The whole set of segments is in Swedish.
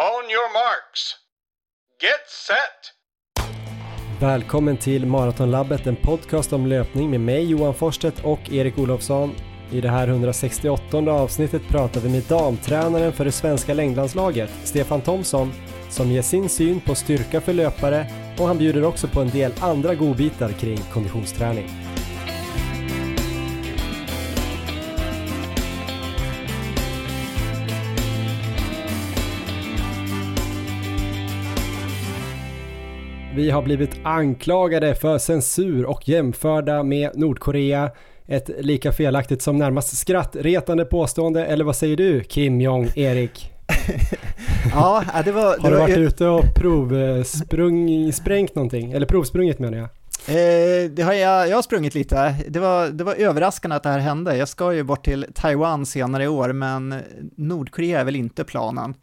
On your marks. Get set! Välkommen till Maratonlabbet, en podcast om löpning med mig Johan Forstedt och Erik Olofsson. I det här 168 avsnittet pratar vi med damtränaren för det svenska längdlandslaget, Stefan Thomsson, som ger sin syn på styrka för löpare och han bjuder också på en del andra godbitar kring konditionsträning. Vi har blivit anklagade för censur och jämförda med Nordkorea. Ett lika felaktigt som närmast skrattretande påstående, eller vad säger du Kim Jong-Erik? ja, det var... Det har du varit var... ute och provsprung, sprängt någonting? Eller provsprungit menar jag? Eh, det har jag, jag har sprungit lite. Det var, det var överraskande att det här hände. Jag ska ju bort till Taiwan senare i år, men Nordkorea är väl inte planen.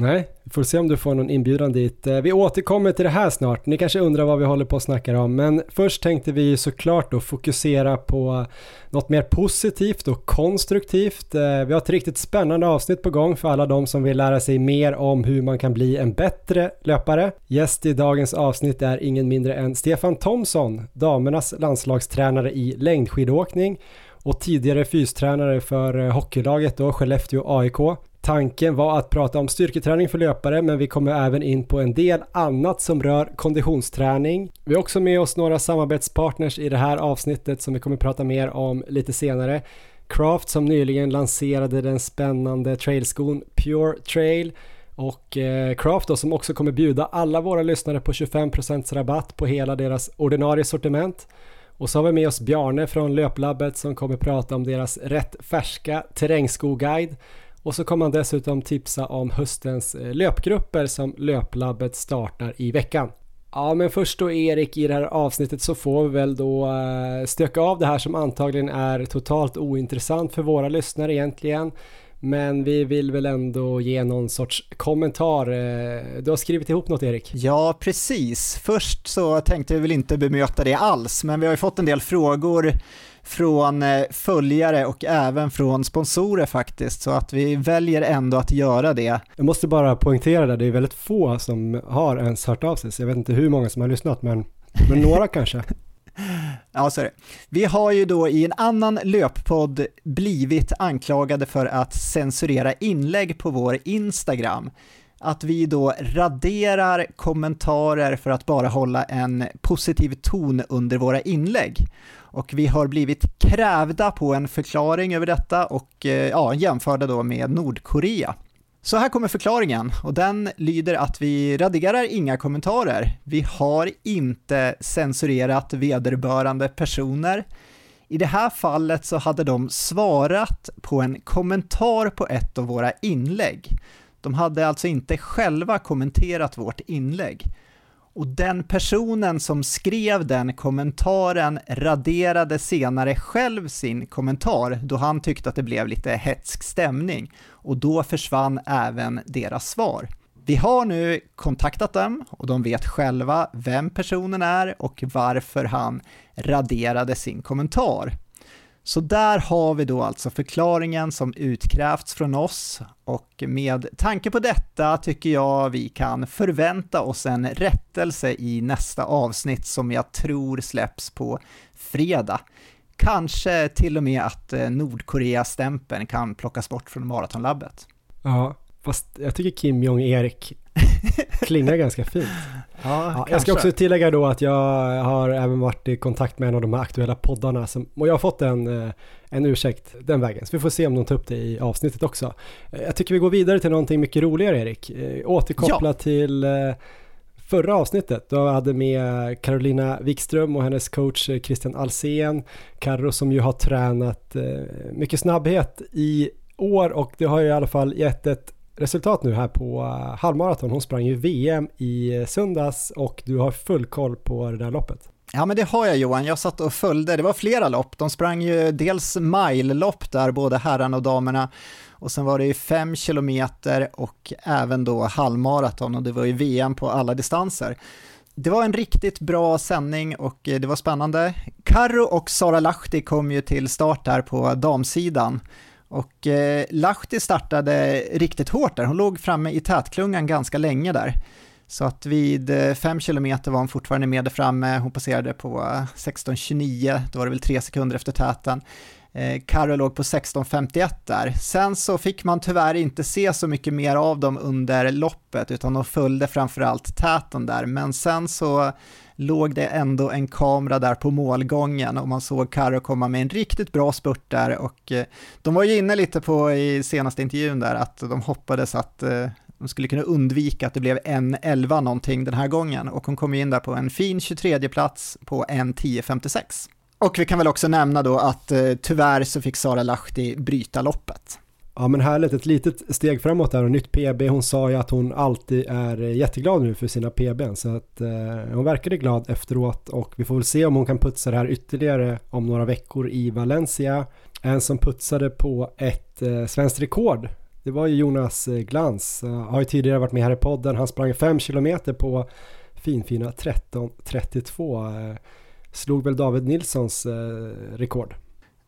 Nej, vi får se om du får någon inbjudan dit. Eh, vi återkommer till det här snart. Ni kanske undrar vad vi håller på att snacka om, men först tänkte vi såklart då fokusera på något mer positivt och konstruktivt. Eh, vi har ett riktigt spännande avsnitt på gång för alla de som vill lära sig mer om hur man kan bli en bättre löpare. Gäst i dagens avsnitt är ingen mindre än Stefan Thomsson, damernas landslagstränare i längdskidåkning och tidigare fystränare för eh, hockeylaget då, Skellefteå AIK. Tanken var att prata om styrketräning för löpare men vi kommer även in på en del annat som rör konditionsträning. Vi har också med oss några samarbetspartners i det här avsnittet som vi kommer prata mer om lite senare. Craft som nyligen lanserade den spännande trailskon Pure Trail och eh, Craft då som också kommer bjuda alla våra lyssnare på 25% rabatt på hela deras ordinarie sortiment. Och så har vi med oss Bjarne från Löplabbet som kommer prata om deras rätt färska terrängskoguide och så kommer han dessutom tipsa om höstens eh, löpgrupper som Löplabbet startar i veckan. Ja men först då Erik i det här avsnittet så får vi väl då eh, stöka av det här som antagligen är totalt ointressant för våra lyssnare egentligen. Men vi vill väl ändå ge någon sorts kommentar. Eh, du har skrivit ihop något Erik? Ja, precis. Först så tänkte vi väl inte bemöta det alls, men vi har ju fått en del frågor från eh, följare och även från sponsorer faktiskt, så att vi väljer ändå att göra det. Jag måste bara poängtera det, det är väldigt få som har ens hört av sig, så jag vet inte hur många som har lyssnat, men, men några kanske. Ja, så är det. Vi har ju då i en annan löppodd blivit anklagade för att censurera inlägg på vår Instagram. Att vi då raderar kommentarer för att bara hålla en positiv ton under våra inlägg och vi har blivit krävda på en förklaring över detta och eh, ja, jämförde då med Nordkorea. Så här kommer förklaringen och den lyder att vi raderar inga kommentarer. Vi har inte censurerat vederbörande personer. I det här fallet så hade de svarat på en kommentar på ett av våra inlägg. De hade alltså inte själva kommenterat vårt inlägg. Och den personen som skrev den kommentaren raderade senare själv sin kommentar då han tyckte att det blev lite hetsk stämning och då försvann även deras svar. Vi har nu kontaktat dem och de vet själva vem personen är och varför han raderade sin kommentar. Så där har vi då alltså förklaringen som utkrävts från oss och med tanke på detta tycker jag vi kan förvänta oss en rättelse i nästa avsnitt som jag tror släpps på fredag. Kanske till och med att eh, Nordkorea-stämpeln kan plockas bort från Maratonlabbet. Ja, fast jag tycker Kim Jong-Erik klingar ganska fint. Ja, ja, jag ska också tillägga då att jag har även varit i kontakt med en av de här aktuella poddarna som, och jag har fått en, eh, en ursäkt den vägen. Så vi får se om de tar upp det i avsnittet också. Eh, jag tycker vi går vidare till någonting mycket roligare Erik. Eh, återkoppla ja. till förra avsnittet. Då hade med Carolina Wikström och hennes coach Christian Alsen. Carro som ju har tränat mycket snabbhet i år och det har ju i alla fall gett ett resultat nu här på eh, halvmaraton. Hon sprang ju VM i eh, söndags och du har full koll på det där loppet. Ja men det har jag Johan, jag satt och följde, det var flera lopp, de sprang ju dels mile-lopp där, både herrarna och damerna, och sen var det ju 5 kilometer och även då halvmaraton och det var ju VM på alla distanser. Det var en riktigt bra sändning och eh, det var spännande. Karro och Sara Lahti kom ju till start där på damsidan och eh, Lahti startade riktigt hårt där, hon låg framme i tätklungan ganska länge där. Så att vid eh, 5 km var hon fortfarande med där framme, hon passerade på eh, 16.29, då var det väl 3 sekunder efter täten. Eh, Karo låg på 16.51 där. Sen så fick man tyvärr inte se så mycket mer av dem under loppet, utan de följde framförallt täten där. Men sen så låg det ändå en kamera där på målgången och man såg Karo komma med en riktigt bra spurt där och eh, de var ju inne lite på i senaste intervjun där att de hoppades att eh, de skulle kunna undvika att det blev en 11 någonting den här gången och hon kom in där på en fin 23 plats på en 10.56. Och vi kan väl också nämna då att eh, tyvärr så fick Sara Lahti bryta loppet. Ja men härligt, ett litet steg framåt där och nytt PB. Hon sa ju att hon alltid är jätteglad nu för sina PBn så att eh, hon verkade glad efteråt och vi får väl se om hon kan putsa det här ytterligare om några veckor i Valencia. En som putsade på ett eh, svenskt rekord det var ju Jonas eh, Glans, han har ju tidigare varit med här i podden, han sprang 5 km på finfina 13.32, eh, slog väl David Nilssons rekord.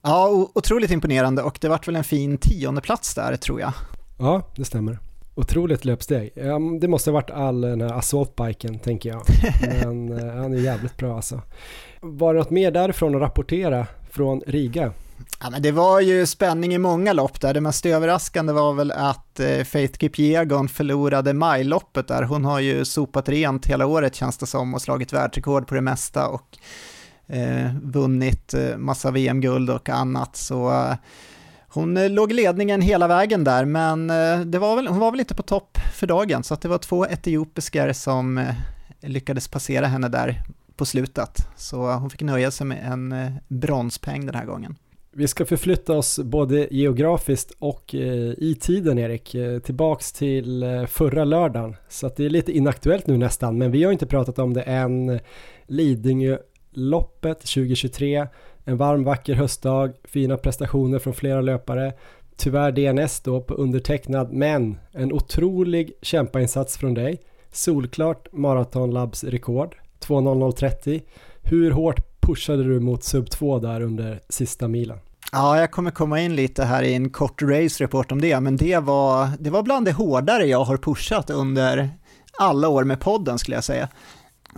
Ja, otroligt imponerande och det vart väl en fin tionde plats där tror jag. Ja, det stämmer. Otroligt löpsteg. Det måste ha varit all den här assaultbiken tänker jag. Men eh, han är jävligt bra alltså. Var det något mer därifrån att rapportera från Riga? Ja, men det var ju spänning i många lopp där. Det mest överraskande var väl att eh, Faith Kipyegon förlorade majloppet där. Hon har ju sopat rent hela året känns det som och slagit världsrekord på det mesta och Eh, vunnit eh, massa VM-guld och annat. Så eh, hon eh, låg i ledningen hela vägen där, men eh, det var väl, hon var väl inte på topp för dagen, så att det var två etiopiskar som eh, lyckades passera henne där på slutet. Så hon fick nöja sig med en bronspeng den här gången. Vi ska förflytta oss både geografiskt och i tiden Erik, tillbaks till förra lördagen. Så att det är lite inaktuellt nu nästan, men vi har inte pratat om det än. Lidingö loppet 2023. En varm vacker höstdag, fina prestationer från flera löpare. Tyvärr DNS då på undertecknad, men en otrolig kämpainsats från dig. Solklart maratonlabs rekord, 2.00.30. Hur hårt pushade du mot sub 2 där under sista milen? Ja, jag kommer komma in lite här i en kort race-report om det, men det var, det var bland det hårdare jag har pushat under alla år med podden skulle jag säga.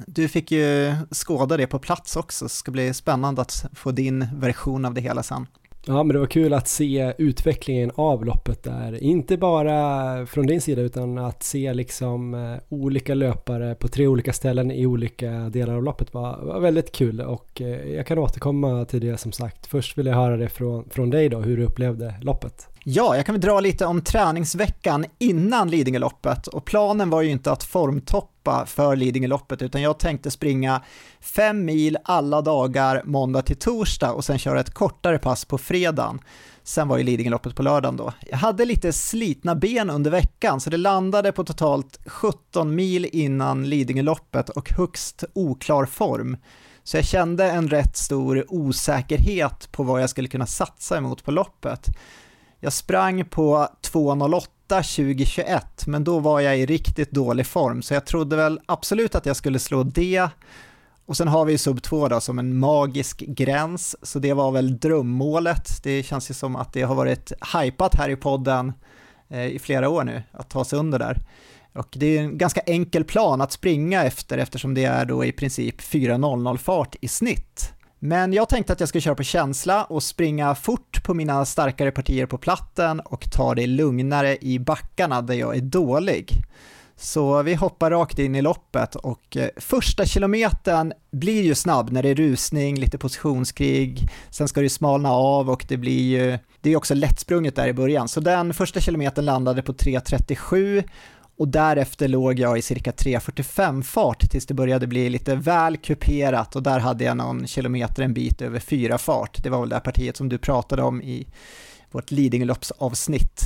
Du fick ju skåda det på plats också, så det ska bli spännande att få din version av det hela sen. Ja, men det var kul att se utvecklingen av loppet där. Inte bara från din sida utan att se liksom eh, olika löpare på tre olika ställen i olika delar av loppet var, var väldigt kul och eh, jag kan återkomma till det som sagt. Först vill jag höra det från, från dig då, hur du upplevde loppet. Ja, jag kan väl dra lite om träningsveckan innan Lidingöloppet och planen var ju inte att formtoppa för Lidingöloppet utan jag tänkte springa fem mil alla dagar måndag till torsdag och sen köra ett kortare pass på fredagen. Sen var ju Lidingöloppet på lördagen då. Jag hade lite slitna ben under veckan så det landade på totalt 17 mil innan Lidingöloppet och högst oklar form. Så jag kände en rätt stor osäkerhet på vad jag skulle kunna satsa emot på loppet. Jag sprang på 2.08 2021, men då var jag i riktigt dålig form, så jag trodde väl absolut att jag skulle slå det. Och sen har vi sub 2 då som en magisk gräns, så det var väl drömmålet. Det känns ju som att det har varit hypat här i podden eh, i flera år nu, att ta sig under där. Och det är en ganska enkel plan att springa efter eftersom det är då i princip 4.00 fart i snitt. Men jag tänkte att jag ska köra på känsla och springa fort på mina starkare partier på platten och ta det lugnare i backarna där jag är dålig. Så vi hoppar rakt in i loppet och eh, första kilometern blir ju snabb när det är rusning, lite positionskrig, sen ska det smalna av och det blir ju, det är också lättsprunget där i början. Så den första kilometern landade på 3.37 och därefter låg jag i cirka 3.45 fart tills det började bli lite väl kuperat och där hade jag någon kilometer en bit över 4 fart. Det var väl det partiet som du pratade om i vårt Lidingöloppsavsnitt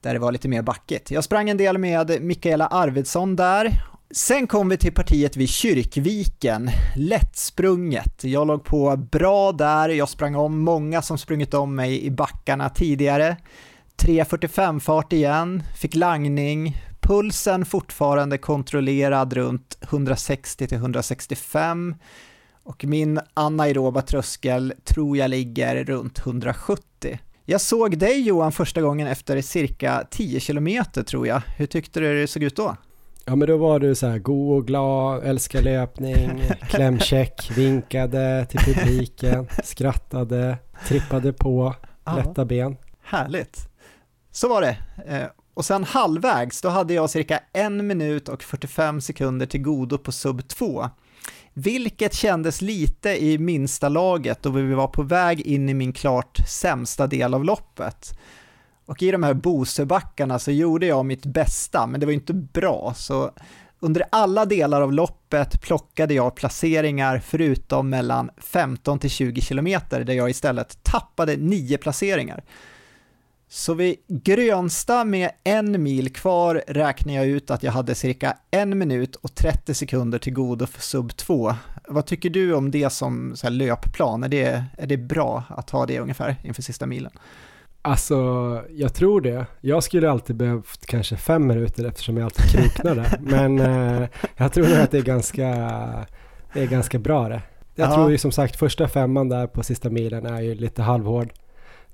där det var lite mer backigt. Jag sprang en del med Mikaela Arvidsson där. Sen kom vi till partiet vid Kyrkviken, lättsprunget. Jag låg på bra där, jag sprang om många som sprungit om mig i backarna tidigare. 3.45 fart igen, fick langning, Pulsen fortfarande kontrollerad runt 160 165 och min anaeroba tröskel tror jag ligger runt 170. Jag såg dig Johan första gången efter cirka 10 kilometer tror jag. Hur tyckte du det såg ut då? Ja men då var du så här god och glad, älskar löpning, klämcheck, vinkade till publiken, skrattade, trippade på, lätta ben. Härligt. Så var det. Och sen halvvägs, då hade jag cirka en minut och 45 sekunder till godo på sub 2. Vilket kändes lite i minsta laget då vi var på väg in i min klart sämsta del av loppet. Och i de här Bosöbackarna så gjorde jag mitt bästa, men det var inte bra, så under alla delar av loppet plockade jag placeringar förutom mellan 15 till 20 kilometer där jag istället tappade 9 placeringar. Så vid Grönsta med en mil kvar räknar jag ut att jag hade cirka en minut och 30 sekunder till godo för sub 2. Vad tycker du om det som så löpplan? Är det, är det bra att ha det ungefär inför sista milen? Alltså, jag tror det. Jag skulle alltid behövt kanske fem minuter eftersom jag alltid kroknade. Men eh, jag tror nog att det är ganska, det är ganska bra det. Jag ja. tror ju som sagt första femman där på sista milen är ju lite halvhård.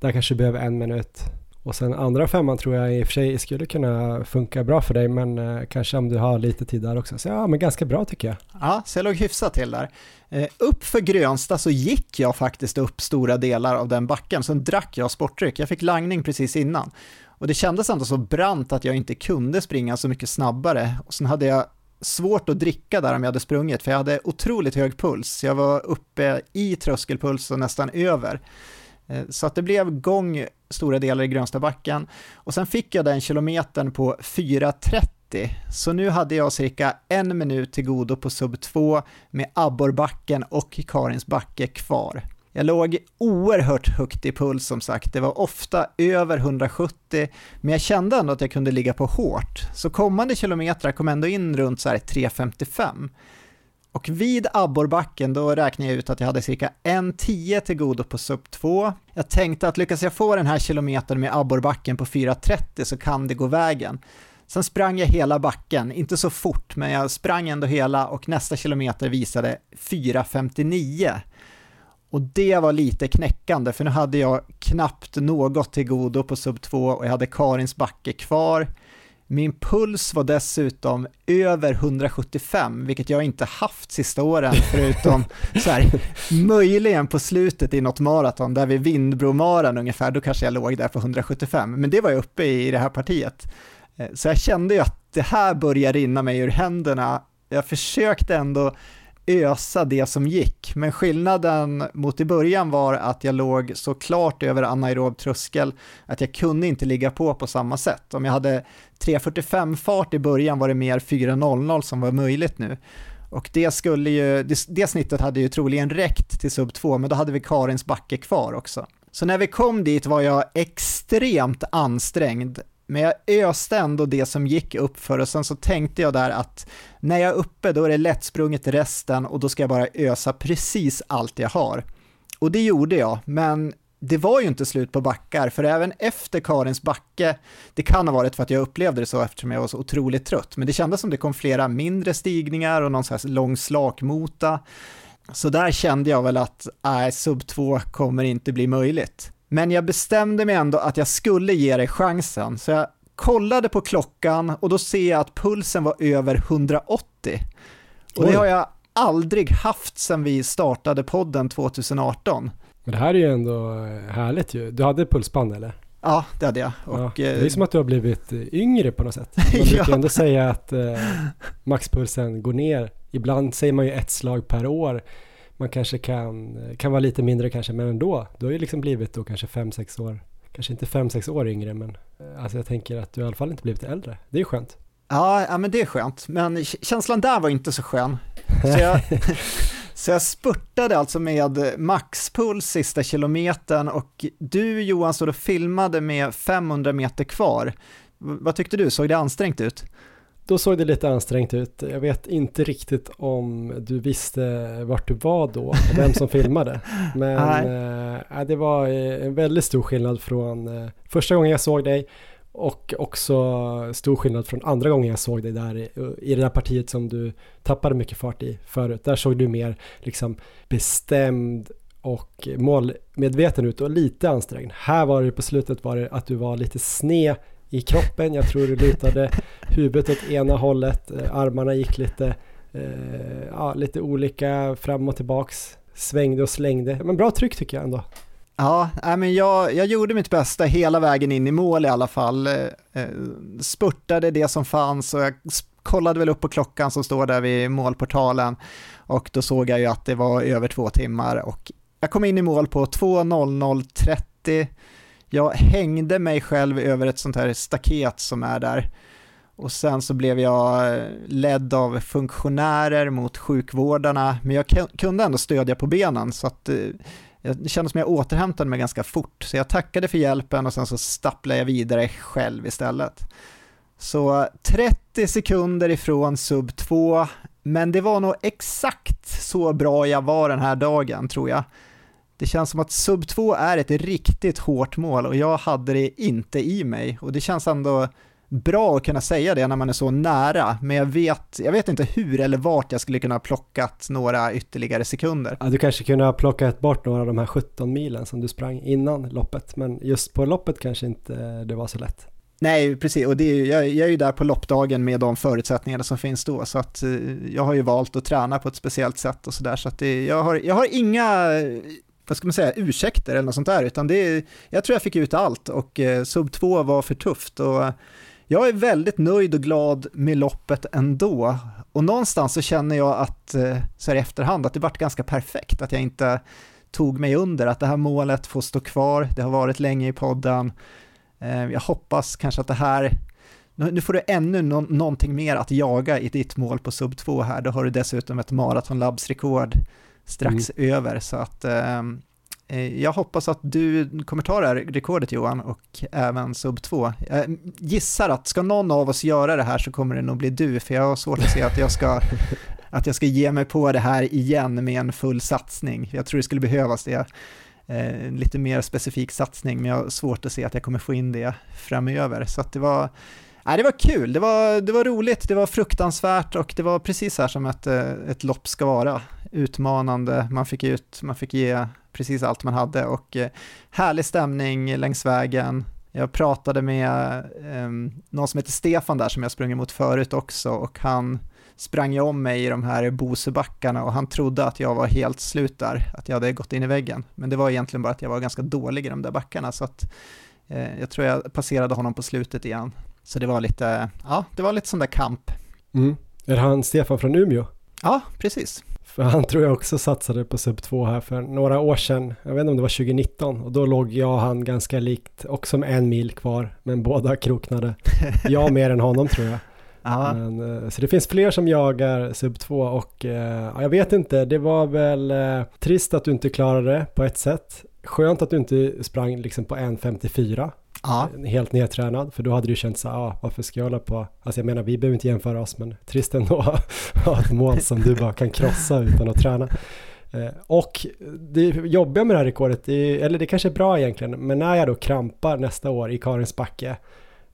Där kanske du behöver en minut. Och sen andra femman tror jag i och för sig skulle kunna funka bra för dig, men eh, kanske om du har lite tid där också. Så ja, men ganska bra tycker jag. Ja, så jag låg hyfsat till där. Eh, upp för Grönsta så gick jag faktiskt upp stora delar av den backen, sen drack jag sportdryck. Jag fick langning precis innan. Och det kändes ändå så brant att jag inte kunde springa så mycket snabbare. Och sen hade jag svårt att dricka där om jag hade sprungit, för jag hade otroligt hög puls. Jag var uppe i tröskelpuls och nästan över. Eh, så att det blev gång stora delar i Grönstabacken och sen fick jag den kilometern på 4.30 så nu hade jag cirka en minut till godo på sub 2 med abborrbacken och Karins backe kvar. Jag låg oerhört högt i puls som sagt, det var ofta över 170, men jag kände ändå att jag kunde ligga på hårt. Så kommande kilometrar kom ändå in runt så 3.55. Och vid abborrbacken då räknade jag ut att jag hade cirka en 10 till godo på SUP 2. Jag tänkte att lyckas jag få den här kilometern med abborrbacken på 4.30 så kan det gå vägen. Sen sprang jag hela backen, inte så fort, men jag sprang ändå hela och nästa kilometer visade 4.59. Och det var lite knäckande, för nu hade jag knappt något till godo på sub 2 och jag hade Karins backe kvar. Min puls var dessutom över 175, vilket jag inte haft sista åren, förutom så här, möjligen på slutet i något maraton, där vid Vindbromaran ungefär, då kanske jag låg där på 175, men det var jag uppe i det här partiet. Eh, så jag kände ju att det här börjar rinna mig ur händerna. Jag försökte ändå ösa det som gick, men skillnaden mot i början var att jag låg så klart över anaerob tröskel att jag kunde inte ligga på på samma sätt. Om jag hade 3.45 fart i början var det mer 4.00 som var möjligt nu. Och det skulle ju, det, det snittet hade ju troligen räckt till sub 2, men då hade vi Karins backe kvar också. Så när vi kom dit var jag extremt ansträngd men jag öste ändå det som gick upp för och sen så tänkte jag där att när jag är uppe då är det lättsprunget resten och då ska jag bara ösa precis allt jag har. Och det gjorde jag, men det var ju inte slut på backar, för även efter Karins backe, det kan ha varit för att jag upplevde det så eftersom jag var så otroligt trött, men det kändes som det kom flera mindre stigningar och någon sån här lång slakmota. Så där kände jag väl att, nej, sub 2 kommer inte bli möjligt. Men jag bestämde mig ändå att jag skulle ge dig chansen, så jag kollade på klockan och då ser jag att pulsen var över 180. Och det har jag aldrig haft sedan vi startade podden 2018. Men det här är ju ändå härligt ju. Du hade pulsband eller? Ja, det hade jag. Och, ja, det är som att du har blivit yngre på något sätt. Man brukar ja. ändå säga att eh, maxpulsen går ner. Ibland säger man ju ett slag per år man kanske kan, kan vara lite mindre kanske, men ändå. Du har ju liksom blivit då kanske 5-6 år, kanske inte 5-6 år yngre, men eh, alltså jag tänker att du i alla fall inte blivit äldre. Det är ju skönt. Ja, ja men det är skönt, men känslan där var inte så skön. Så jag, så jag spurtade alltså med maxpuls sista kilometern och du Johan stod och filmade med 500 meter kvar. Vad tyckte du, såg det ansträngt ut? Då såg det lite ansträngt ut. Jag vet inte riktigt om du visste vart du var då, och vem som filmade. Men äh, det var eh, en väldigt stor skillnad från äh, första gången jag såg dig och också stor skillnad från andra gången jag såg dig där i, i det där partiet som du tappade mycket fart i förut. Där såg du mer liksom bestämd och målmedveten ut och lite ansträngd. Här var det på slutet var det att du var lite sned i kroppen. Jag tror du lutade huvudet åt ena hållet, eh, armarna gick lite, eh, ja, lite olika fram och tillbaks, svängde och slängde. Men bra tryck tycker jag ändå. Ja, men jag, jag gjorde mitt bästa hela vägen in i mål i alla fall. Eh, eh, spurtade det som fanns och jag kollade väl upp på klockan som står där vid målportalen och då såg jag ju att det var över två timmar och jag kom in i mål på 2.00.30. Jag hängde mig själv över ett sånt här staket som är där och sen så blev jag eh, ledd av funktionärer mot sjukvårdarna, men jag kunde ändå stödja på benen så att eh, det kändes som jag återhämtade mig ganska fort, så jag tackade för hjälpen och sen så stapplade jag vidare själv istället. Så 30 sekunder ifrån sub 2, men det var nog exakt så bra jag var den här dagen tror jag. Det känns som att sub 2 är ett riktigt hårt mål och jag hade det inte i mig och det känns ändå bra att kunna säga det när man är så nära, men jag vet, jag vet inte hur eller vart jag skulle kunna ha plockat några ytterligare sekunder. Ja, du kanske kunde ha plockat bort några av de här 17 milen som du sprang innan loppet, men just på loppet kanske inte det var så lätt. Nej, precis, och det är, jag, jag är ju där på loppdagen med de förutsättningarna som finns då, så att eh, jag har ju valt att träna på ett speciellt sätt och sådär, så att det, jag, har, jag har inga vad ska man säga, ursäkter eller något sånt där, utan det är, jag tror jag fick ut allt och eh, sub 2 var för tufft och eh, jag är väldigt nöjd och glad med loppet ändå. Och någonstans så känner jag att, eh, så här i efterhand, att det vart ganska perfekt, att jag inte tog mig under, att det här målet får stå kvar, det har varit länge i podden. Eh, jag hoppas kanske att det här, nu får du ännu no någonting mer att jaga i ditt mål på sub 2 här, då har du dessutom ett maratonlabbsrekord strax mm. över, så att ehm, Eh, jag hoppas att du kommer ta det här rekordet Johan och även sub 2. Jag gissar att ska någon av oss göra det här så kommer det nog bli du, för jag har svårt att se att jag ska, att jag ska ge mig på det här igen med en full satsning. Jag tror det skulle behövas det. Eh, lite mer specifik satsning, men jag har svårt att se att jag kommer få in det framöver. Så det var, nej, det var kul, det var, det var roligt, det var fruktansvärt och det var precis här som ett, eh, ett lopp ska vara. Utmanande, man fick, ut, man fick ge precis allt man hade och eh, härlig stämning längs vägen. Jag pratade med eh, någon som heter Stefan där som jag sprungit mot förut också och han sprang ju om mig i de här Bosebackarna och han trodde att jag var helt slut där, att jag hade gått in i väggen. Men det var egentligen bara att jag var ganska dålig i de där backarna så att eh, jag tror jag passerade honom på slutet igen. Så det var lite, ja, det var lite sån där kamp. Mm. Är han Stefan från Umeå? Ja, precis. För han tror jag också satsade på sub 2 här för några år sedan. Jag vet inte om det var 2019 och då låg jag och han ganska likt, också med en mil kvar, men båda kroknade. Jag mer än honom tror jag. Men, eh, så det finns fler som jagar sub 2 och eh, jag vet inte, det var väl eh, trist att du inte klarade det på ett sätt. Skönt att du inte sprang liksom på 1.54 Ja. Helt nedtränad, för då hade du känt så ah, varför ska jag hålla på? Alltså jag menar, vi behöver inte jämföra oss, men trist ändå att ha ett mål som du bara kan krossa utan att träna. Eh, och det jobbiga med det här rekordet, eller det kanske är bra egentligen, men när jag då krampar nästa år i Karins backe,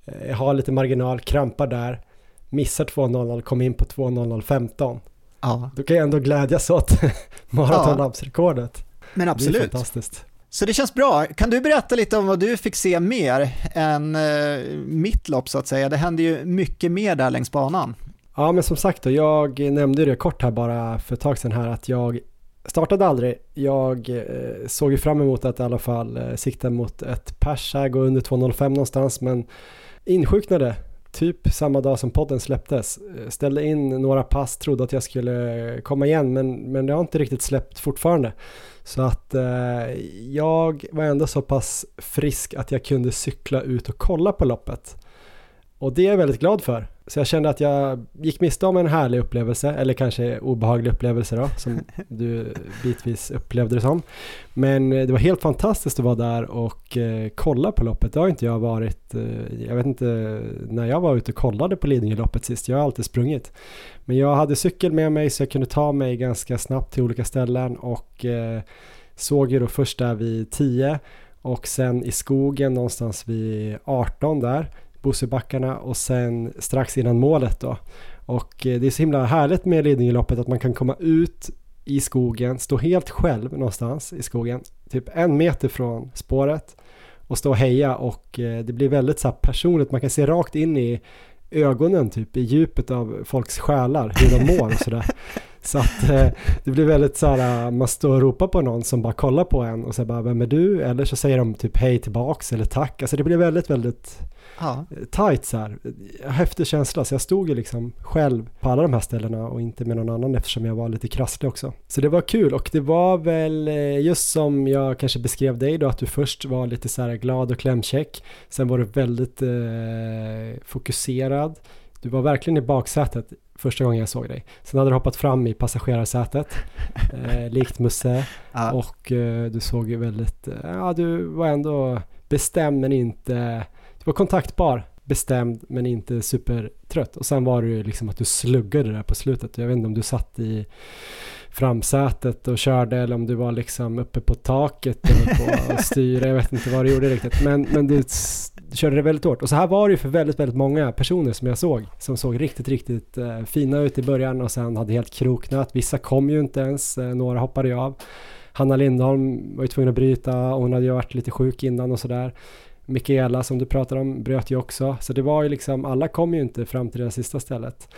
eh, jag har lite marginal, krampar där, missar 2.00, kommer in på 2.00.15. Ja. Då kan jag ändå glädjas åt maratonlabbsrekordet. Men absolut. Det är fantastiskt. Så det känns bra. Kan du berätta lite om vad du fick se mer än eh, mitt lopp så att säga? Det hände ju mycket mer där längs banan. Ja, men som sagt då, jag nämnde det kort här bara för ett tag sedan här att jag startade aldrig. Jag eh, såg ju fram emot att i alla fall eh, sikta mot ett pers här, gå under 2.05 någonstans, men insjuknade typ samma dag som podden släpptes. Eh, ställde in några pass, trodde att jag skulle komma igen, men, men det har inte riktigt släppt fortfarande. Så att eh, jag var ändå så pass frisk att jag kunde cykla ut och kolla på loppet. Och det är jag väldigt glad för. Så jag kände att jag gick miste om en härlig upplevelse, eller kanske obehaglig upplevelse då, som du bitvis upplevde det som. Men eh, det var helt fantastiskt att vara där och eh, kolla på loppet. Det har inte jag varit, eh, jag vet inte när jag var ute och kollade på Lidingöloppet sist, jag har alltid sprungit. Men jag hade cykel med mig så jag kunde ta mig ganska snabbt till olika ställen och eh, såg ju då först där vid 10 och sen i skogen någonstans vid 18 där Bosebackarna och sen strax innan målet då. Och eh, det är så himla härligt med Lidingöloppet att man kan komma ut i skogen, stå helt själv någonstans i skogen, typ en meter från spåret och stå och heja och eh, det blir väldigt så här personligt, man kan se rakt in i ögonen typ i djupet av folks själar, hur de mår och sådär. Så att eh, det blir väldigt så här, man står och ropar på någon som bara kollar på en och säger bara vem är du? Eller så säger de typ hej tillbaks eller tack. Alltså det blir väldigt, väldigt ja. tight så här. Häftig känsla, så jag stod ju liksom själv på alla de här ställena och inte med någon annan eftersom jag var lite krasslig också. Så det var kul och det var väl eh, just som jag kanske beskrev dig då att du först var lite så här glad och klämkäck. Sen var du väldigt eh, fokuserad. Du var verkligen i baksätet första gången jag såg dig. Sen hade du hoppat fram i passagerarsätet, eh, likt Musse. Ja. Och eh, du såg ju väldigt, eh, ja du var ändå bestämd men inte var kontaktbar, bestämd men inte supertrött. Och sen var det ju liksom att du sluggade där på slutet. Jag vet inte om du satt i framsätet och körde eller om du var liksom uppe på taket eller på styra. Jag vet inte vad du gjorde riktigt. Men, men du, du körde det väldigt hårt. Och så här var det ju för väldigt, väldigt många personer som jag såg. Som såg riktigt, riktigt eh, fina ut i början och sen hade helt kroknat. Vissa kom ju inte ens, eh, några hoppade ju av. Hanna Lindholm var ju tvungen att bryta, hon hade ju varit lite sjuk innan och sådär. Mikaela som du pratade om bröt ju också. Så det var ju liksom, alla kom ju inte fram till det sista stället.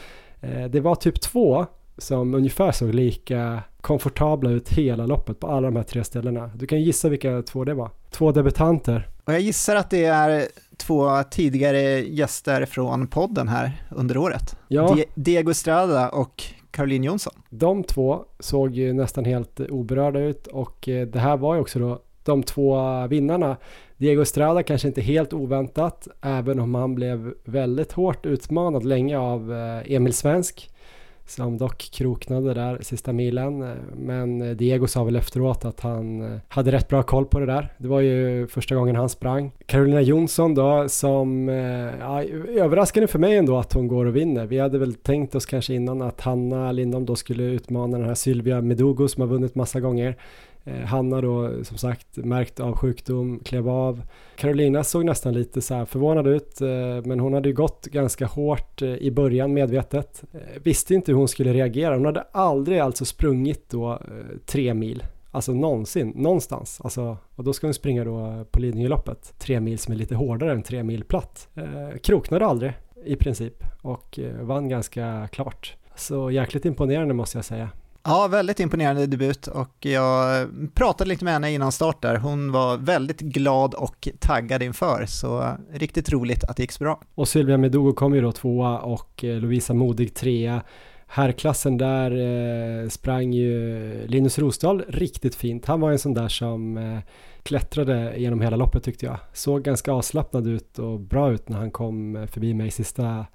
Eh, det var typ två som ungefär såg lika komfortabla ut hela loppet på alla de här tre ställena. Du kan gissa vilka två det var. Två debutanter. Och jag gissar att det är två tidigare gäster från podden här under året. Ja. Diego Estrada och Caroline Jonsson. De två såg ju nästan helt oberörda ut och eh, det här var ju också då de två vinnarna. Diego Estrada kanske inte helt oväntat, även om han blev väldigt hårt utmanad länge av eh, Emil Svensk som dock kroknade där sista milen. Men Diego sa väl efteråt att han eh, hade rätt bra koll på det där. Det var ju första gången han sprang. Carolina Jonsson då som, eh, ja, överraskande för mig ändå att hon går och vinner. Vi hade väl tänkt oss kanske innan att Hanna Lindholm då skulle utmana den här Sylvia Medugo som har vunnit massa gånger. Eh, Hanna då som sagt märkt av sjukdom, klev av. Carolina såg nästan lite så förvånad ut eh, men hon hade ju gått ganska hårt eh, i början medvetet. Visste inte hur hon skulle reagera. Hon hade aldrig alltså sprungit då tre mil. Alltså någonsin, någonstans. Alltså, och då ska hon springa då på Lidingöloppet. Tre mil som är lite hårdare än tre mil platt. kroknade aldrig i princip och vann ganska klart. Så jäkligt imponerande måste jag säga. Ja, väldigt imponerande debut och jag pratade lite med henne innan start där. Hon var väldigt glad och taggad inför, så riktigt roligt att det gick så bra. Och Sylvia Medugo kom ju då tvåa och eh, Lovisa Modig trea. Herrklassen där eh, sprang ju Linus Rosdahl riktigt fint. Han var en sån där som eh, klättrade genom hela loppet tyckte jag. Såg ganska avslappnad ut och bra ut när han kom eh, förbi mig sista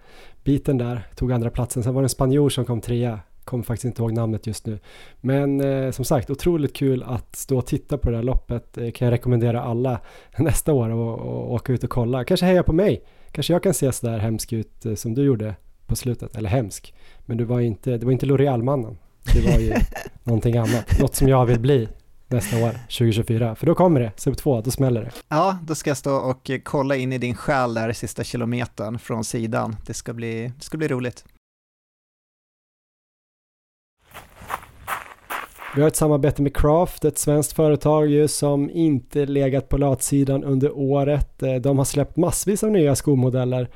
biten där. Tog andra platsen. Sen var det en spanjor som kom trea kommer faktiskt inte ihåg namnet just nu. Men eh, som sagt, otroligt kul att stå och titta på det här loppet. Eh, kan jag rekommendera alla nästa år och, och åka ut och kolla. Kanske heja på mig. Kanske jag kan se sådär hemsk ut eh, som du gjorde på slutet. Eller hemsk. Men du var inte, det var inte L'Oreal-mannen. Det var ju någonting annat. Något som jag vill bli nästa år, 2024. För då kommer det, sub 2, då smäller det. Ja, då ska jag stå och kolla in i din själ där sista kilometern från sidan. Det ska bli, det ska bli roligt. Vi har ett samarbete med Craft, ett svenskt företag ju som inte legat på latsidan under året. Eh, de har släppt massvis av nya skomodeller.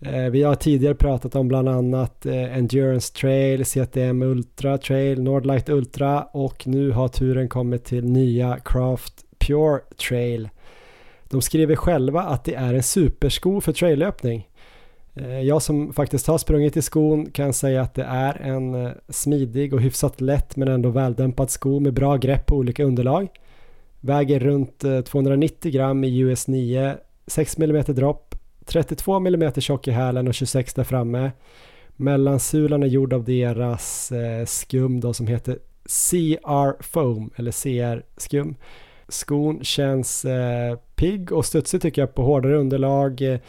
Eh, vi har tidigare pratat om bland annat eh, Endurance Trail, CTM Ultra Trail, Nordlight Ultra och nu har turen kommit till nya Craft Pure Trail. De skriver själva att det är en supersko för traillöpning. Eh, jag som faktiskt har sprungit i skon kan säga att det är en eh, smidig och hyfsat lätt men ändå väldämpad sko med bra grepp på olika underlag. Väger runt eh, 290 gram i US 9, 6 mm dropp, 32 mm tjock i hälen och 26 där framme. Mellansulan är gjord av deras skum då som heter CR Foam eller CR skum. Skon känns pigg och studsig tycker jag på hårdare underlag.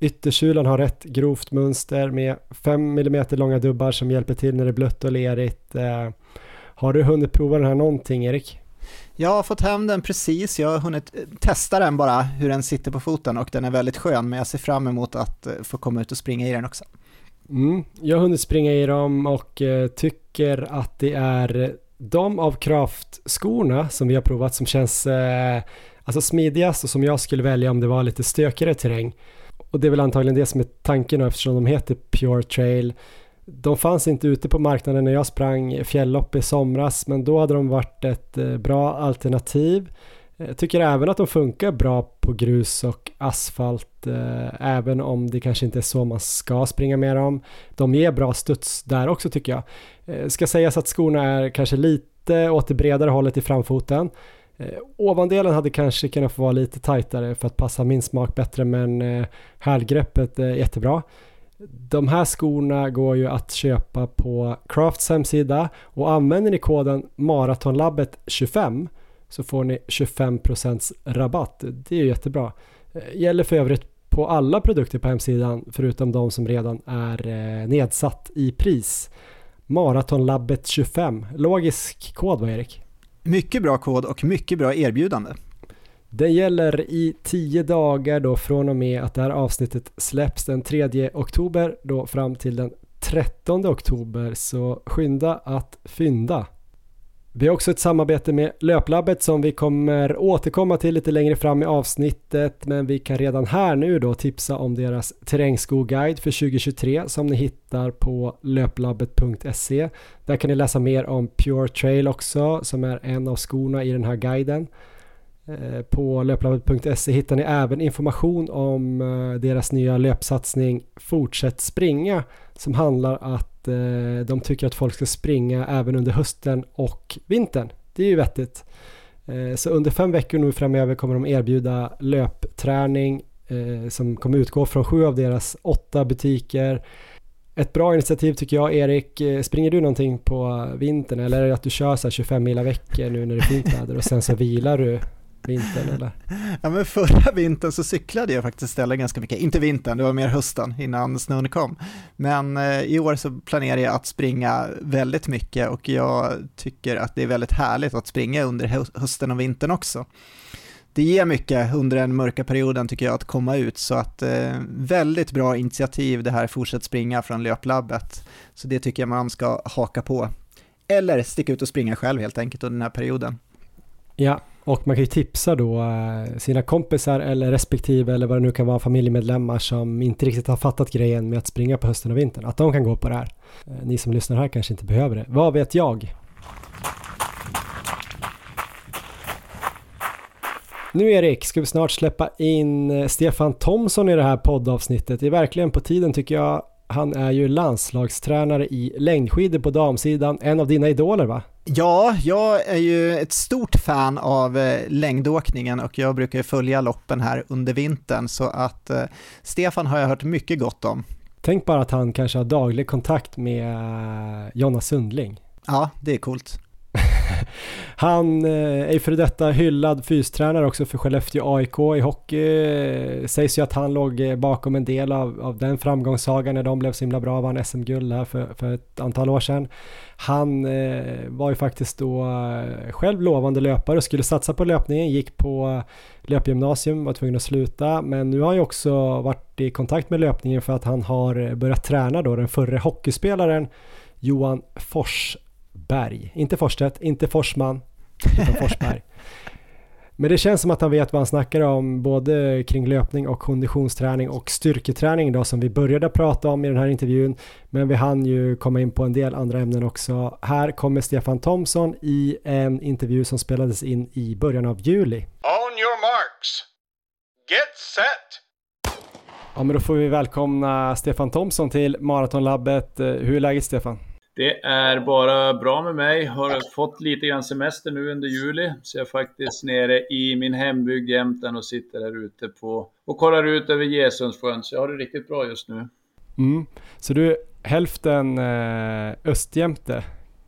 Yttersulan har rätt grovt mönster med 5 mm långa dubbar som hjälper till när det är blött och lerigt. Eh, har du hunnit prova den här någonting Erik? Jag har fått hem den precis, jag har hunnit eh, testa den bara, hur den sitter på foten och den är väldigt skön, men jag ser fram emot att eh, få komma ut och springa i den också. Mm, jag har hunnit springa i dem och tycker att det är De av Craft-skorna som vi har provat som känns eh, alltså smidigast och som jag skulle välja om det var lite stökigare terräng. Och det är väl antagligen det som är tanken eftersom de heter Pure Trail. De fanns inte ute på marknaden när jag sprang fjälllopp i somras men då hade de varit ett eh, bra alternativ. Jag tycker även att de funkar bra på grus och asfalt eh, även om det kanske inte är så man ska springa med dem. De ger bra studs där också tycker jag. Ska sägas att skorna är kanske lite åt det bredare hållet i framfoten. Eh, ovandelen hade kanske kunnat få vara lite tajtare för att passa min smak bättre men eh, hälgreppet är jättebra. De här skorna går ju att köpa på Crafts hemsida och använder ni koden Maratonlabbet25 så får ni 25% rabatt. Det är ju jättebra. Eh, gäller för övrigt på alla produkter på hemsidan förutom de som redan är eh, nedsatt i pris. Maratonlabbet 25. Logisk kod va Erik? Mycket bra kod och mycket bra erbjudande. Den gäller i tio dagar då från och med att det här avsnittet släpps den 3 oktober då fram till den 13 oktober så skynda att fynda. Vi har också ett samarbete med Löplabbet som vi kommer återkomma till lite längre fram i avsnittet men vi kan redan här nu då tipsa om deras terrängskoguide för 2023 som ni hittar på löplabbet.se. Där kan ni läsa mer om Pure Trail också som är en av skorna i den här guiden. Eh, på löplabbet.se hittar ni även information om eh, deras nya löpsatsning Fortsätt springa som handlar att eh, de tycker att folk ska springa även under hösten och vintern. Det är ju vettigt. Eh, så under fem veckor nu framöver kommer de erbjuda löpträning eh, som kommer utgå från sju av deras åtta butiker. Ett bra initiativ tycker jag Erik. Eh, springer du någonting på vintern eller är det att du kör så 25 mila veckor nu när det är fint väder och sen så vilar du vintern eller? Ja men förra vintern så cyklade jag faktiskt istället ganska mycket, inte vintern, det var mer hösten innan snön kom. Men eh, i år så planerar jag att springa väldigt mycket och jag tycker att det är väldigt härligt att springa under hösten och vintern också. Det ger mycket under den mörka perioden tycker jag att komma ut så att eh, väldigt bra initiativ det här Fortsätt springa från Löplabbet. Så det tycker jag man ska haka på. Eller sticka ut och springa själv helt enkelt under den här perioden. Ja, och man kan ju tipsa då eh, sina kompisar eller respektive eller vad det nu kan vara familjemedlemmar som inte riktigt har fattat grejen med att springa på hösten och vintern. Att de kan gå på det här. Eh, ni som lyssnar här kanske inte behöver det. Vad vet jag? Nu Erik, ska vi snart släppa in eh, Stefan Thomsson i det här poddavsnittet. Det är verkligen på tiden tycker jag. Han är ju landslagstränare i längdskidor på damsidan, en av dina idoler va? Ja, jag är ju ett stort fan av eh, längdåkningen och jag brukar följa loppen här under vintern så att eh, Stefan har jag hört mycket gott om. Tänk bara att han kanske har daglig kontakt med eh, Jonna Sundling. Ja, det är coolt. Han eh, är för detta hyllad fystränare också för Skellefteå AIK i hockey. Eh, sägs ju att han låg eh, bakom en del av, av den framgångssagan när de blev så himla bra, vann SM-guld här för, för ett antal år sedan. Han var ju faktiskt då själv lovande löpare och skulle satsa på löpningen, gick på löpgymnasium, var tvungen att sluta, men nu har han ju också varit i kontakt med löpningen för att han har börjat träna då den förre hockeyspelaren Johan Fors Berg. Inte Forstedt, inte Forsman, utan Forsberg. Men det känns som att han vet vad han snackar om både kring löpning och konditionsträning och styrketräning då som vi började prata om i den här intervjun. Men vi hann ju komma in på en del andra ämnen också. Här kommer Stefan Thomsson i en intervju som spelades in i början av juli. On your marks. Get set. Ja men då får vi välkomna Stefan Thomsson till Maratonlabbet. Hur är läget Stefan? Det är bara bra med mig. Har fått lite grann semester nu under juli. Så jag är faktiskt nere i min hembygd Jämtland och sitter här ute på och kollar ut över Gesundssjön. Så jag har det riktigt bra just nu. Mm. Så du är hälften eh, östjämte?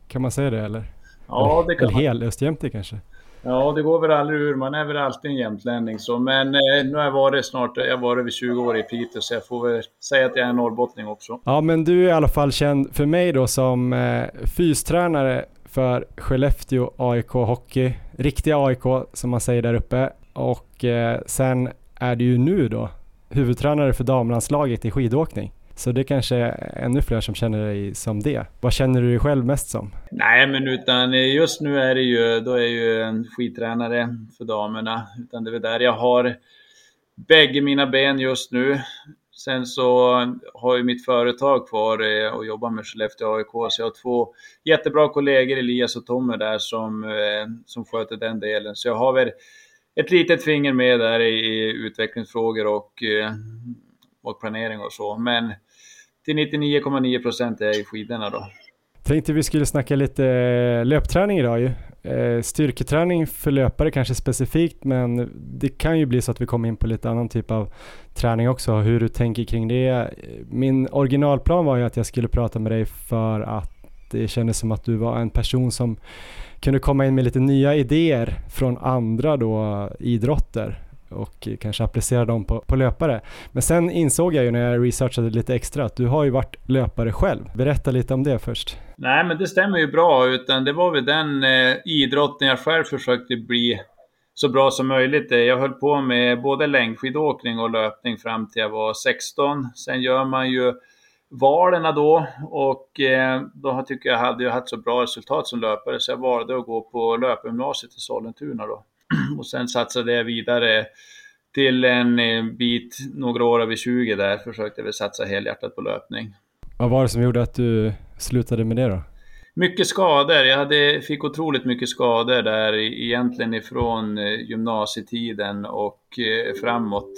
Kan man säga det eller? Ja, det kan eller man. hel östjämte kanske? Ja, det går väl aldrig ur. Man är väl alltid en jämtlänning. Så. Men eh, nu har jag varit snart, jag har varit över 20 år i Piteå, så jag får väl säga att jag är norrbottning också. Ja, men du är i alla fall känd för mig då som eh, fystränare för Skellefteå AIK Hockey. Riktiga AIK som man säger där uppe. Och eh, sen är du ju nu då huvudtränare för damlandslaget i skidåkning. Så det kanske är ännu fler som känner dig som det. Vad känner du dig själv mest som? Nej, men utan eh, just nu är det ju, då är jag ju en skidtränare för damerna. Utan det är väl där jag har bägge mina ben just nu. Sen så har jag mitt företag kvar eh, och jobbar med Skellefteå AIK, så jag har två jättebra kollegor, Elias och Tommy där, som, eh, som sköter den delen. Så jag har väl ett litet finger med där i utvecklingsfrågor och, och planering och så. Men till 99,9 procent är jag i skidorna då. Tänkte vi skulle snacka lite eh, löpträning idag ju. Eh, styrketräning för löpare kanske specifikt men det kan ju bli så att vi kommer in på lite annan typ av träning också, hur du tänker kring det. Min originalplan var ju att jag skulle prata med dig för att det kändes som att du var en person som kunde komma in med lite nya idéer från andra då idrotter och kanske applicera dem på, på löpare. Men sen insåg jag ju när jag researchade lite extra att du har ju varit löpare själv. Berätta lite om det först. Nej, men det stämmer ju bra, utan det var väl den eh, idrotten jag själv försökte bli så bra som möjligt. Eh, jag höll på med både längdskidåkning och löpning fram till jag var 16. Sen gör man ju valen då och eh, då tycker jag hade jag haft så bra resultat som löpare så jag valde att gå på löpgymnasiet i Sollentuna då. Och sen satsade jag vidare till en eh, bit, några år över 20 där, försökte vi satsa helhjärtat på löpning. Vad var det som gjorde att du slutade med det då? Mycket skador. Jag hade, fick otroligt mycket skador där egentligen ifrån eh, gymnasietiden och eh, framåt.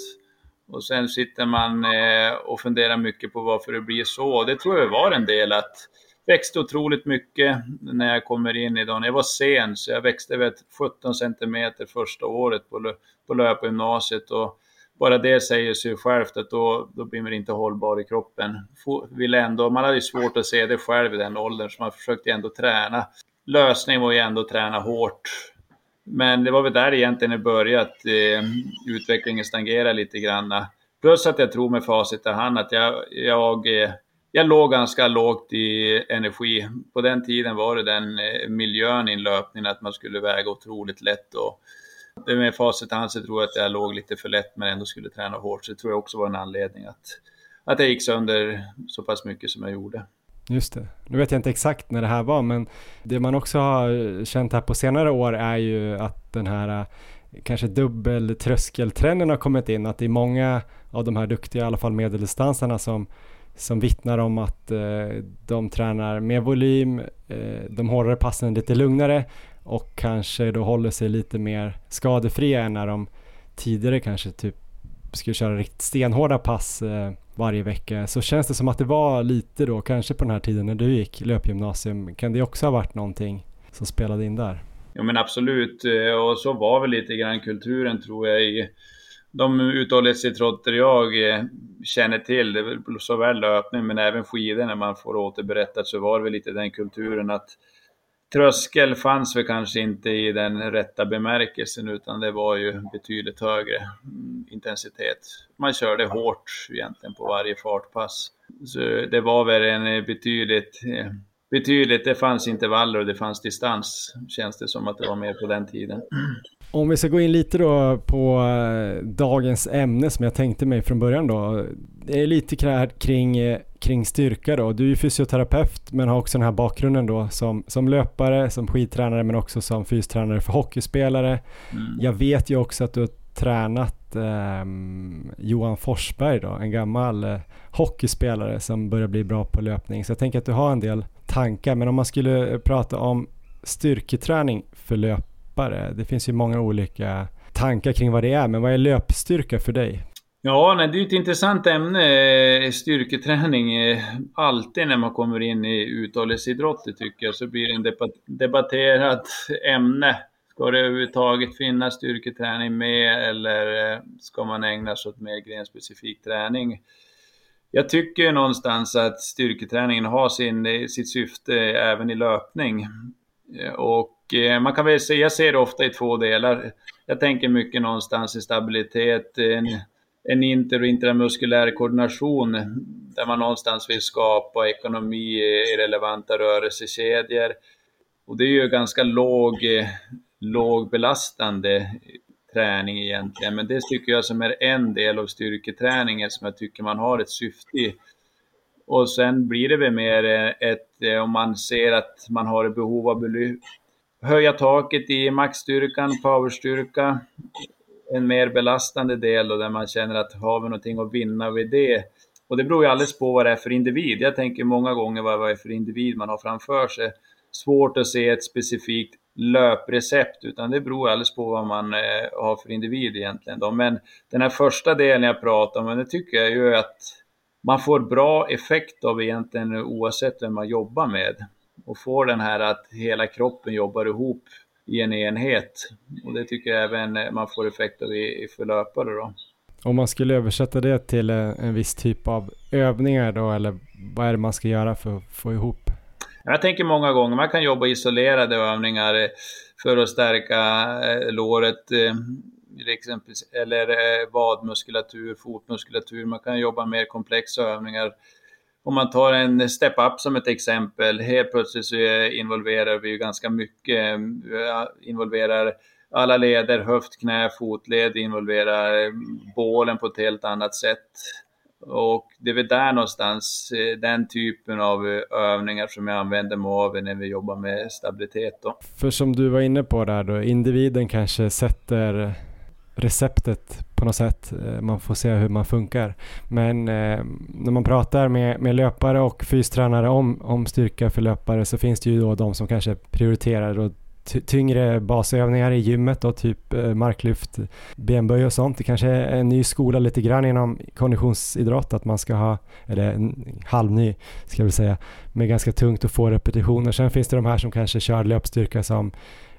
Och sen sitter man och funderar mycket på varför det blir så. Det tror jag var en del att växte otroligt mycket när jag kommer in i dagen. Jag var sen, så jag växte väl 17 centimeter första året på, på löpgymnasiet. Och bara det säger sig självt att då, då blir man inte hållbar i kroppen. Vill ändå, man hade ju svårt att se det själv i den åldern, så man försökte ändå träna. Lösningen var ju ändå att träna hårt. Men det var väl där egentligen det började, att eh, utvecklingen stagnerade lite grann. Plus att jag tror med facit i hand att jag, jag eh, jag låg ganska lågt i energi. På den tiden var det den eh, miljön i löpningen att man skulle väga otroligt lätt. Och det med facit i hand så tror jag att jag låg lite för lätt men ändå skulle träna hårt. Så det tror jag också var en anledning att, att jag gick sönder så pass mycket som jag gjorde. Just det. Nu vet jag inte exakt när det här var men det man också har känt här på senare år är ju att den här eh, kanske dubbeltröskeltrenden har kommit in. Att det är många av de här duktiga, i alla fall medeldistansarna som som vittnar om att eh, de tränar med volym, eh, de hårdare passen lite lugnare och kanske då håller sig lite mer skadefria än när de tidigare kanske typ skulle köra riktigt stenhårda pass eh, varje vecka. Så känns det som att det var lite då, kanske på den här tiden när du gick löpgymnasium, kan det också ha varit någonting som spelade in där? Ja men absolut, eh, och så var väl lite grann kulturen tror jag i de uthållighetsidrotter jag eh, känner till, såväl löpning men även skidor när man får återberättat så var det väl lite den kulturen att tröskel fanns väl kanske inte i den rätta bemärkelsen utan det var ju betydligt högre mm, intensitet. Man körde hårt egentligen på varje fartpass. Så det var väl en eh, betydligt, eh, betydligt, det fanns intervaller och det fanns distans känns det som att det var mer på den tiden. Om vi ska gå in lite då på eh, dagens ämne som jag tänkte mig från början då. Det är lite kring, eh, kring styrka då. Du är fysioterapeut men har också den här bakgrunden då som, som löpare, som skidtränare men också som fystränare för hockeyspelare. Mm. Jag vet ju också att du har tränat eh, Johan Forsberg då, en gammal eh, hockeyspelare som börjar bli bra på löpning. Så jag tänker att du har en del tankar. Men om man skulle prata om styrketräning för löp löpare? Det finns ju många olika tankar kring vad det är, men vad är löpstyrka för dig? Ja, nej, det är ett intressant ämne, eh, styrketräning. Eh, alltid när man kommer in i uthållighetsidrotter tycker jag, så blir det en debatterat ämne. Ska det överhuvudtaget finnas styrketräning med eller eh, ska man ägna sig åt mer grenspecifik träning? Jag tycker någonstans att styrketräningen har sin, sitt syfte även i löpning. Och Eh, man kan väl se, jag ser det ofta i två delar. Jag tänker mycket någonstans i stabilitet, en, en inter och intramuskulär koordination där man någonstans vill skapa ekonomi i relevanta rörelsekedjor. Och det är ju ganska låg, eh, låg belastande träning egentligen, men det tycker jag som är en del av styrketräningen som jag tycker man har ett syfte i. Och sen blir det väl mer eh, ett, om man ser att man har ett behov av höja taket i maxstyrkan, powerstyrka, en mer belastande del och där man känner att har vi någonting att vinna vid det? Och det beror ju alldeles på vad det är för individ. Jag tänker många gånger vad det är för individ man har framför sig. Svårt att se ett specifikt löprecept, utan det beror alldeles på vad man eh, har för individ egentligen. Då. Men den här första delen jag pratar om, det tycker jag ju att man får bra effekt av egentligen oavsett vem man jobbar med. Och får den här att hela kroppen jobbar ihop i en enhet. Och det tycker jag även man får effekt av i, i förlöpare då. Om man skulle översätta det till en viss typ av övningar då, eller vad är det man ska göra för att få ihop? Jag tänker många gånger, man kan jobba isolerade övningar för att stärka eh, låret, eh, eller eh, vadmuskulatur, fotmuskulatur. Man kan jobba mer komplexa övningar. Om man tar en step-up som ett exempel, helt plötsligt så involverar vi ju ganska mycket, eh, involverar alla leder, höft, knä, fotled, involverar bålen på ett helt annat sätt. Och det är väl där någonstans, eh, den typen av eh, övningar som jag använder mig av när vi jobbar med stabilitet. Då. För som du var inne på där då, individen kanske sätter receptet på något sätt. Eh, man får se hur man funkar. Men eh, när man pratar med, med löpare och fystränare om, om styrka för löpare så finns det ju då de som kanske prioriterar och tyngre basövningar i gymmet då, typ eh, marklyft, benböj och sånt. Det kanske är en ny skola lite grann inom konditionsidrott att man ska ha, eller halvny ska jag väl säga, med ganska tungt och få repetitioner. Sen finns det de här som kanske kör löpstyrka som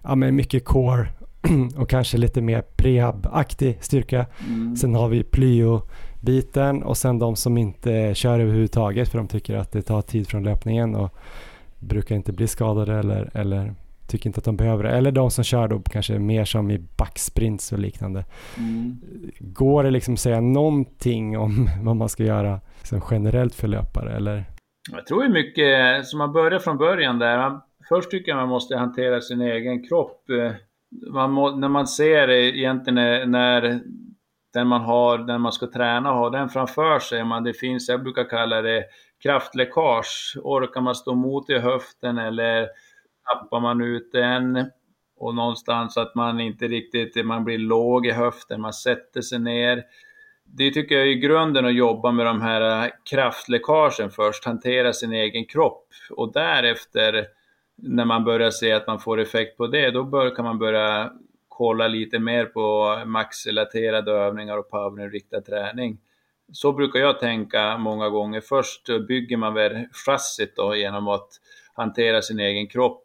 ja, men mycket core och kanske lite mer prehab-aktig styrka. Mm. Sen har vi plyo-biten och sen de som inte kör överhuvudtaget för de tycker att det tar tid från löpningen och brukar inte bli skadade eller, eller tycker inte att de behöver det. Eller de som kör då kanske mer som i backsprints och liknande. Mm. Går det liksom att säga någonting om vad man ska göra liksom generellt för löpare eller? Jag tror ju mycket, som man börjar från början där, först tycker jag man måste hantera sin egen kropp. Man må, när man ser egentligen när den man har, den man ska träna har den framför sig. Man, det finns, jag brukar kalla det kraftläckage. Orkar man stå emot i höften eller tappar man ut den och någonstans att man inte riktigt, man blir låg i höften, man sätter sig ner. Det tycker jag är grunden att jobba med de här kraftläckagen först, hantera sin egen kropp och därefter när man börjar se att man får effekt på det, då bör, kan man börja kolla lite mer på maxrelaterade övningar och powerinriktad träning. Så brukar jag tänka många gånger. Först bygger man väl chassit då genom att hantera sin egen kropp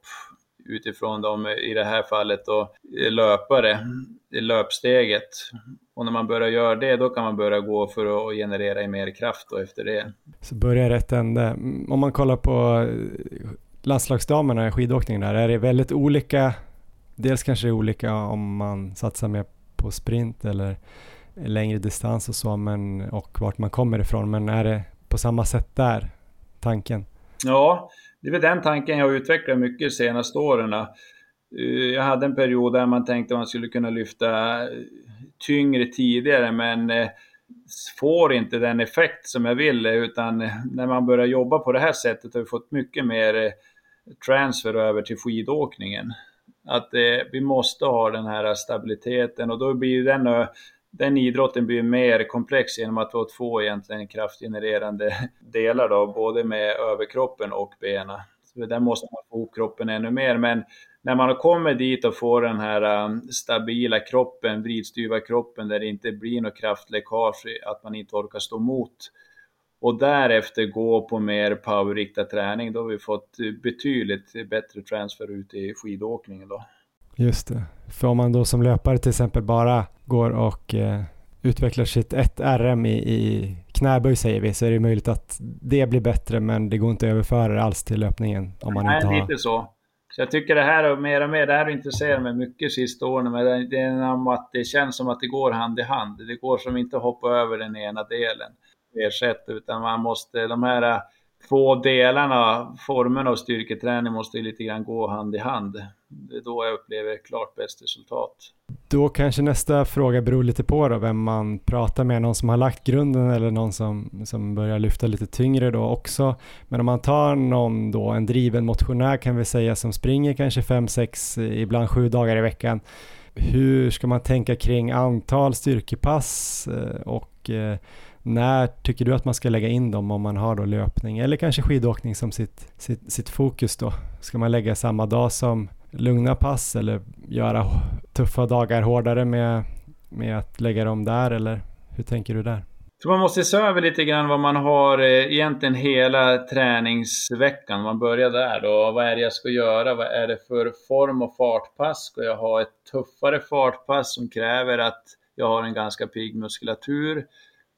utifrån de, i det här fallet då, löpare, löpsteget. Och när man börjar göra det, då kan man börja gå för att generera mer kraft då efter det. Så börja rätt ände. Om man kollar på landslagsdamerna i skidåkning där, är det väldigt olika? Dels kanske det är olika om man satsar mer på sprint eller längre distans och så, men, och vart man kommer ifrån. Men är det på samma sätt där, tanken? Ja, det är väl den tanken jag har utvecklat mycket de senaste åren. Eh, jag hade en period där man tänkte att man skulle kunna lyfta eh, tyngre tidigare, men eh, får inte den effekt som jag ville, utan när man börjar jobba på det här sättet har vi fått mycket mer eh, transfer över till skidåkningen. Att eh, vi måste ha den här stabiliteten och då blir den den idrotten blir mer komplex genom att ha två egentligen kraftgenererande delar då, både med överkroppen och benen. Så där måste man få ihop kroppen ännu mer, men när man har kommit dit och får den här eh, stabila kroppen, vridstyva kroppen där det inte blir något kraftläckage, att man inte orkar stå emot och därefter gå på mer powerriktad träning, då har vi fått betydligt bättre transfer ut i skidåkningen då. Just det. För om man då som löpare till exempel bara går och eh, utvecklar sitt 1 RM i, i knäböj säger vi, så är det möjligt att det blir bättre, men det går inte att överföra det alls till löpningen. Om man Nej, inte har... lite så. Så jag tycker det här och mer och mer, det här intresserar mig mycket sista åren, men det är att det känns som att det går hand i hand. Det går som inte att hoppa över den ena delen, ersätta, utan man måste, de här äh, två delarna, formerna av styrketräning måste lite grann gå hand i hand. Det är då jag upplever klart bäst resultat. Då kanske nästa fråga beror lite på då, vem man pratar med, någon som har lagt grunden eller någon som, som börjar lyfta lite tyngre då också. Men om man tar någon då, en driven motionär kan vi säga som springer kanske 5, 6, ibland 7 dagar i veckan. Hur ska man tänka kring antal styrkepass eh, och eh, när tycker du att man ska lägga in dem om man har då löpning eller kanske skidåkning som sitt, sitt, sitt fokus då? Ska man lägga samma dag som lugna pass eller göra tuffa dagar hårdare med, med att lägga dem där eller hur tänker du där? Så man måste se över lite grann vad man har eh, egentligen hela träningsveckan. Man börjar där då. Vad är det jag ska göra? Vad är det för form och fartpass? Ska jag ha ett tuffare fartpass som kräver att jag har en ganska pigg muskulatur?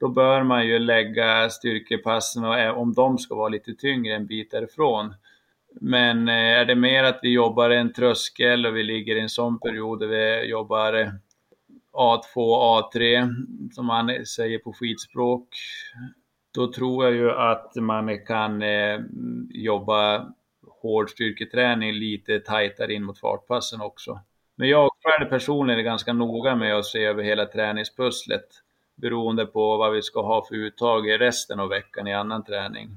Då bör man ju lägga styrkepassen och eh, om de ska vara lite tyngre en bit därifrån. Men eh, är det mer att vi jobbar en tröskel och vi ligger i en sån period där vi jobbar eh, A2, A3 som man säger på skidspråk. Då tror jag ju att man kan jobba hård styrketräning lite tajtare in mot fartpassen också. Men jag själv personligen är ganska noga med att se över hela träningspusslet beroende på vad vi ska ha för uttag i resten av veckan i annan träning.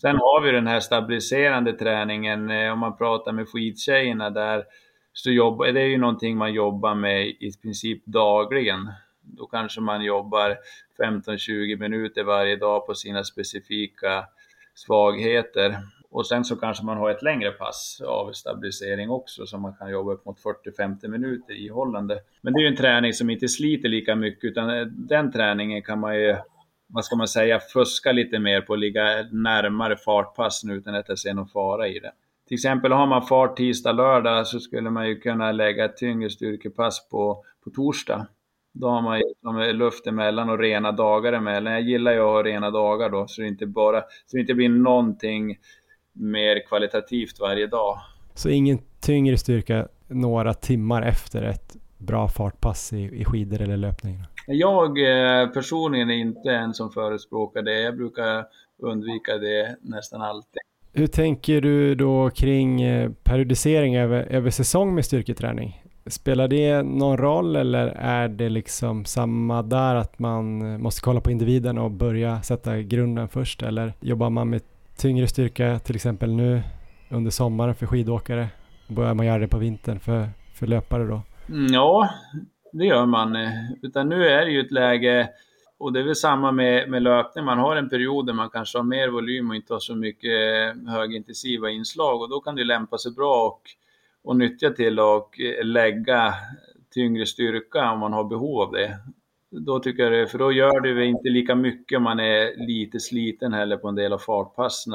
Sen har vi den här stabiliserande träningen, eh, om man pratar med skidtjejerna där, så jobbar, det är ju någonting man jobbar med i princip dagligen. Då kanske man jobbar 15-20 minuter varje dag på sina specifika svagheter. Och sen så kanske man har ett längre pass av stabilisering också som man kan jobba upp mot 40-50 minuter ihållande. Men det är ju en träning som inte sliter lika mycket utan eh, den träningen kan man ju vad ska man säga, fuska lite mer på att ligga närmare fartpass nu utan att jag ser någon fara i det. Till exempel har man fart tisdag, lördag så skulle man ju kunna lägga ett tyngre styrkepass på, på torsdag. Då har man ju luft emellan och rena dagar emellan. Jag gillar ju att ha rena dagar då så det inte bara, så det inte blir någonting mer kvalitativt varje dag. Så ingen tyngre styrka några timmar efter ett bra fartpass i, i skidor eller löpning? Jag eh, personligen är inte en som förespråkar det. Jag brukar undvika det nästan alltid. Hur tänker du då kring eh, periodisering över, över säsong med styrketräning? Spelar det någon roll eller är det liksom samma där att man måste kolla på individen och börja sätta grunden först eller jobbar man med tyngre styrka till exempel nu under sommaren för skidåkare? Börjar man göra det på vintern för, för löpare då? Mm, ja, det gör man. Utan nu är det ju ett läge, och det är väl samma med, med löpning, man har en period där man kanske har mer volym och inte har så mycket högintensiva inslag och då kan det lämpa sig bra och, och nyttja till att eh, lägga tyngre styrka om man har behov av det. Då tycker jag det, för då gör det inte lika mycket om man är lite sliten heller på en del av fartpassen.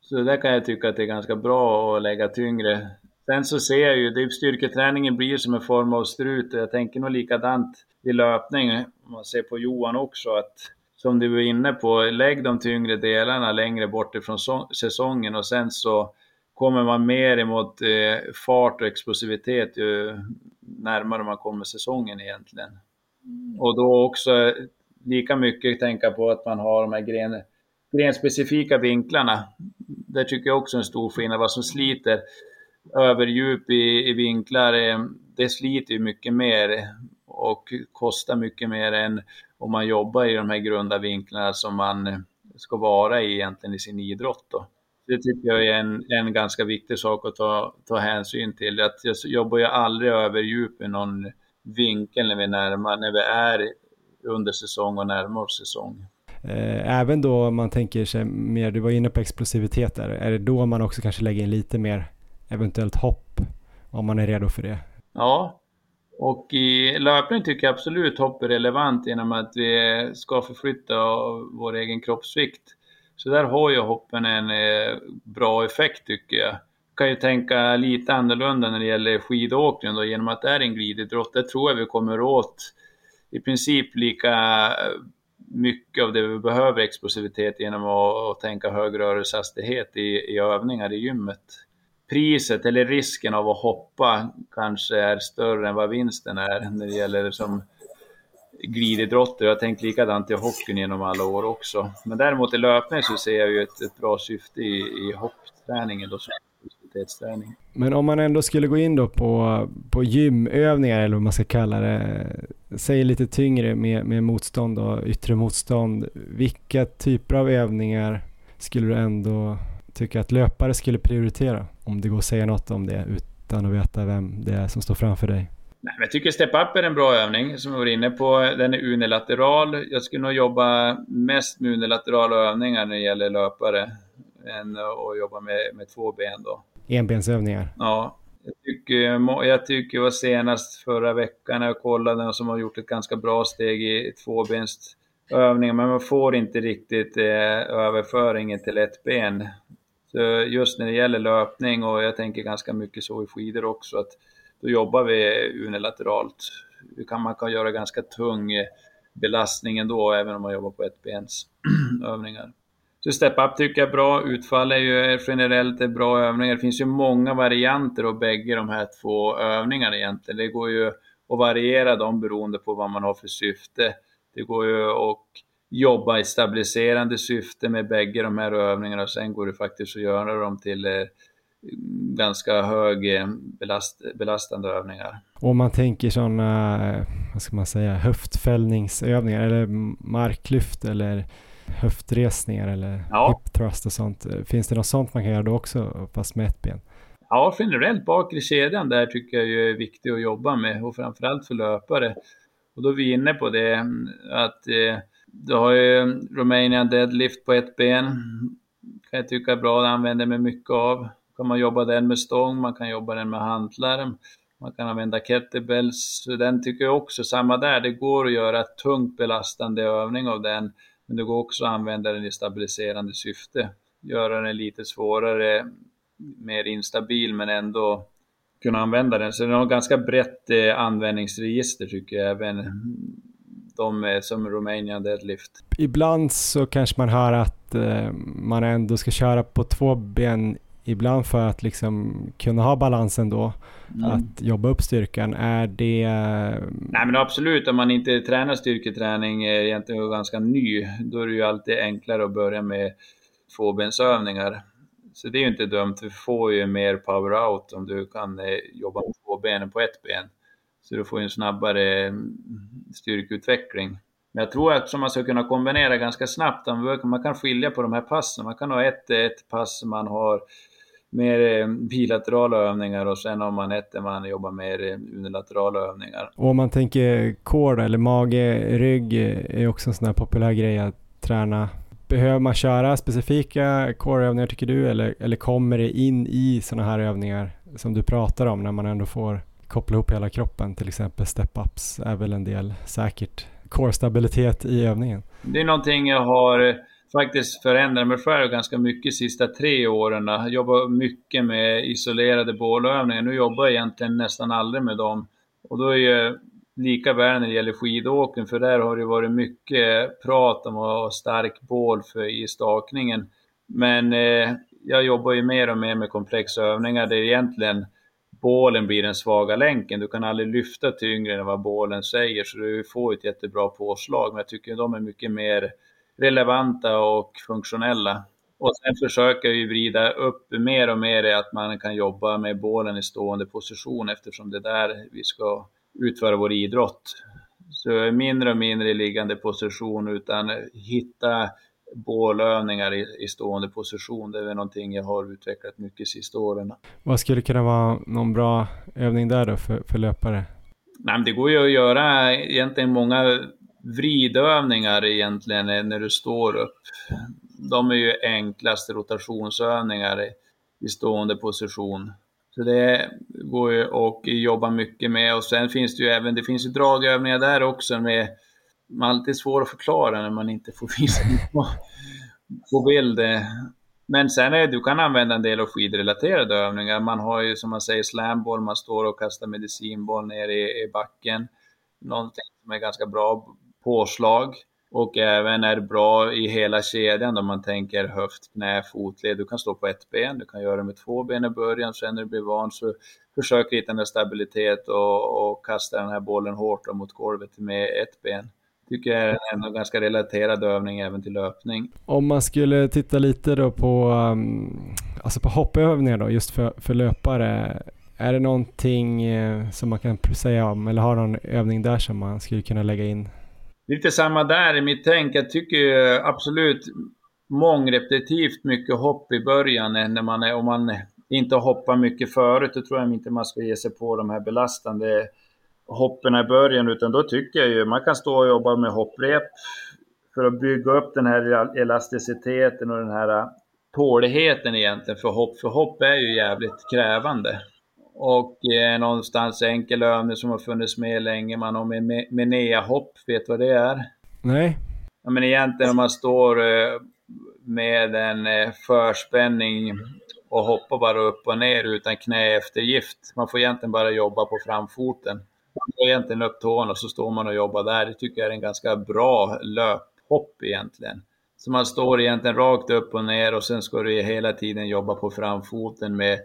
Så där kan jag tycka att det är ganska bra att lägga tyngre Sen så ser jag ju, det styrketräningen blir som en form av strut. Jag tänker nog likadant i löpning, om man ser på Johan också, att som du var inne på, lägg de tyngre delarna längre bort ifrån säsongen och sen så kommer man mer emot eh, fart och explosivitet ju närmare man kommer säsongen egentligen. Och då också eh, lika mycket tänka på att man har de här gren, grenspecifika vinklarna. Där tycker jag också en stor skillnad vad som sliter överdjup i, i vinklar, eh, det sliter ju mycket mer och kostar mycket mer än om man jobbar i de här grunda vinklarna som man eh, ska vara i egentligen i sin idrott. Då. Det tycker jag är en, en ganska viktig sak att ta, ta hänsyn till. Att jag jobbar ju aldrig överdjup i någon vinkel när vi närmar, när vi är under säsong och närmar oss säsong. Eh, även då man tänker sig mer, du var inne på explosivitet där, är det då man också kanske lägger in lite mer eventuellt hopp om man är redo för det. Ja, och i löpning tycker jag absolut hopp är relevant genom att vi ska förflytta vår egen kroppsvikt. Så där har ju hoppen en eh, bra effekt tycker jag. Kan ju tänka lite annorlunda när det gäller skidåkning då, genom att det är en glididrott. Där tror jag vi kommer åt i princip lika eh, mycket av det vi behöver explosivitet genom att, att tänka hög rörelsehastighet i, i övningar i gymmet priset eller risken av att hoppa kanske är större än vad vinsten är när det gäller som glididrotter. Jag har tänkt likadant i hockeyn genom alla år också. Men däremot i löpning så ser jag ju ett, ett bra syfte i, i hoppträningen. Då, stabilitetsträning. Men om man ändå skulle gå in då på, på gymövningar eller vad man ska kalla det, säg lite tyngre med, med motstånd och yttre motstånd. Vilka typer av övningar skulle du ändå tycka att löpare skulle prioritera? Om det går att säga något om det utan att veta vem det är som står framför dig. Jag tycker Step Up är en bra övning som jag var inne på. Den är unilateral. Jag skulle nog jobba mest med unilaterala övningar när det gäller löpare än att jobba med, med två ben då. Enbensövningar? Ja. Jag tycker, jag tycker var senast förra veckan när jag kollade någon som har gjort ett ganska bra steg i tvåbensövningar, men man får inte riktigt eh, överföringen till ett ben. Så just när det gäller löpning och jag tänker ganska mycket så i skidor också, att då jobbar vi unilateralt. Kan, man kan göra ganska tung belastning ändå, även om man jobbar på ettbensövningar. Så step up tycker jag är bra, utfall är ju generellt är bra övningar. Det finns ju många varianter av bägge de här två övningarna egentligen. Det går ju att variera dem beroende på vad man har för syfte. Det går ju att jobba i stabiliserande syfte med bägge de här övningarna och sen går det faktiskt att göra dem till eh, ganska hög eh, belast, belastande övningar. Om man tänker sådana, eh, vad ska man säga, höftfällningsövningar eller marklyft eller höftresningar eller ja. hip thrust och sånt. Finns det något sånt man kan göra då också, fast med ett ben? Ja, generellt bakre kedjan där tycker jag är viktigt att jobba med och framförallt för löpare. Och då är vi inne på det att eh, du har ju Romanian deadlift på ett ben. Kan jag tycka är bra, det använder mig mycket av kan man jobba den med stång, man kan jobba den med hantlar, man kan använda kettlebells. Den tycker jag också, samma där, det går att göra tungt belastande övning av den, men det går också att använda den i stabiliserande syfte. Göra den lite svårare, mer instabil, men ändå kunna använda den. Så den har ganska brett eh, användningsregister tycker jag, även de eh, som Romanian deadlift. Ibland så kanske man hör att eh, man ändå ska köra på två ben ibland för att liksom kunna ha balansen då, mm. att jobba upp styrkan, är det... Nej men absolut, om man inte tränar styrketräning är egentligen ganska ny, då är det ju alltid enklare att börja med tvåbensövningar. Så det är ju inte dumt, du får ju mer power out om du kan eh, jobba med två benen på ett ben. Så du får ju en snabbare mm, styrkeutveckling. Men jag tror att man ska kunna kombinera ganska snabbt, man kan skilja på de här passen. Man kan ha ett, ett pass man har mer eh, bilaterala övningar och sen om man ett man jobbar mer eh, unilaterala övningar. Och om man tänker core eller mage, rygg är också en sån här populär grej att träna. Behöver man köra specifika core-övningar tycker du eller, eller kommer det in i sådana här övningar som du pratar om när man ändå får koppla ihop hela kroppen, till exempel step-ups är väl en del säkert core-stabilitet i övningen? Det är någonting jag har faktiskt förändrat mig själv ganska mycket de sista tre åren. Jag jobbar mycket med isolerade bålövningar. Nu jobbar jag egentligen nästan aldrig med dem. Och då är ju lika väl när det gäller skidåkning, för där har det varit mycket prat om att ha stark bål för, i stakningen. Men eh, jag jobbar ju mer och mer med komplexa övningar där egentligen bålen blir den svaga länken. Du kan aldrig lyfta tyngre än vad bålen säger, så du får ett jättebra påslag. Men jag tycker de är mycket mer relevanta och funktionella. Och sen försöker vi vrida upp mer och mer i att man kan jobba med bålen i stående position eftersom det är där vi ska utföra vår idrott. Så mindre och mindre i liggande position utan hitta bålövningar i, i stående position. Det är någonting jag har utvecklat mycket de sista åren. Vad skulle kunna vara någon bra övning där då för, för löpare? Nej, det går ju att göra egentligen många vridövningar egentligen när du står upp. De är ju enklaste rotationsövningar i stående position. Så det går ju att jobba mycket med och sen finns det ju även, det finns ju dragövningar där också med, man alltid svår att förklara när man inte får visa på, på bild. Men sen är du kan använda en del av skidrelaterade övningar. Man har ju som man säger slamboll, man står och kastar medicinboll ner i, i backen. Någonting som är ganska bra påslag och även är bra i hela kedjan om man tänker höft, knä, fotled. Du kan stå på ett ben, du kan göra det med två ben i början, sen när du blir van så försök hitta den stabilitet och, och kasta den här bollen hårt mot golvet med ett ben. tycker jag är en ganska relaterad övning även till löpning. Om man skulle titta lite då på, um, alltså på hoppövningar då, just för, för löpare. Är det någonting eh, som man kan säga om, eller har någon övning där som man skulle kunna lägga in? Lite samma där i mitt tänk. Jag tycker absolut mångrepetitivt mycket hopp i början eh, när man är, om man inte hoppar mycket förut, då tror jag inte man ska ge sig på de här belastande hoppen i början, utan då tycker jag ju man kan stå och jobba med hopprep för att bygga upp den här elasticiteten och den här eh, tåligheten egentligen för hopp. För hopp är ju jävligt krävande. Och eh, någonstans enkel övning som har funnits med länge, man har med Menea-hopp, vet vad det är? Nej. Ja, men egentligen om man står eh, med en eh, förspänning och hoppar bara upp och ner utan knäeftergift. Man får egentligen bara jobba på framfoten. Man får egentligen upp tån och så står man och jobbar där. Det tycker jag är en ganska bra löphopp egentligen. Så man står egentligen rakt upp och ner och sen ska du hela tiden jobba på framfoten med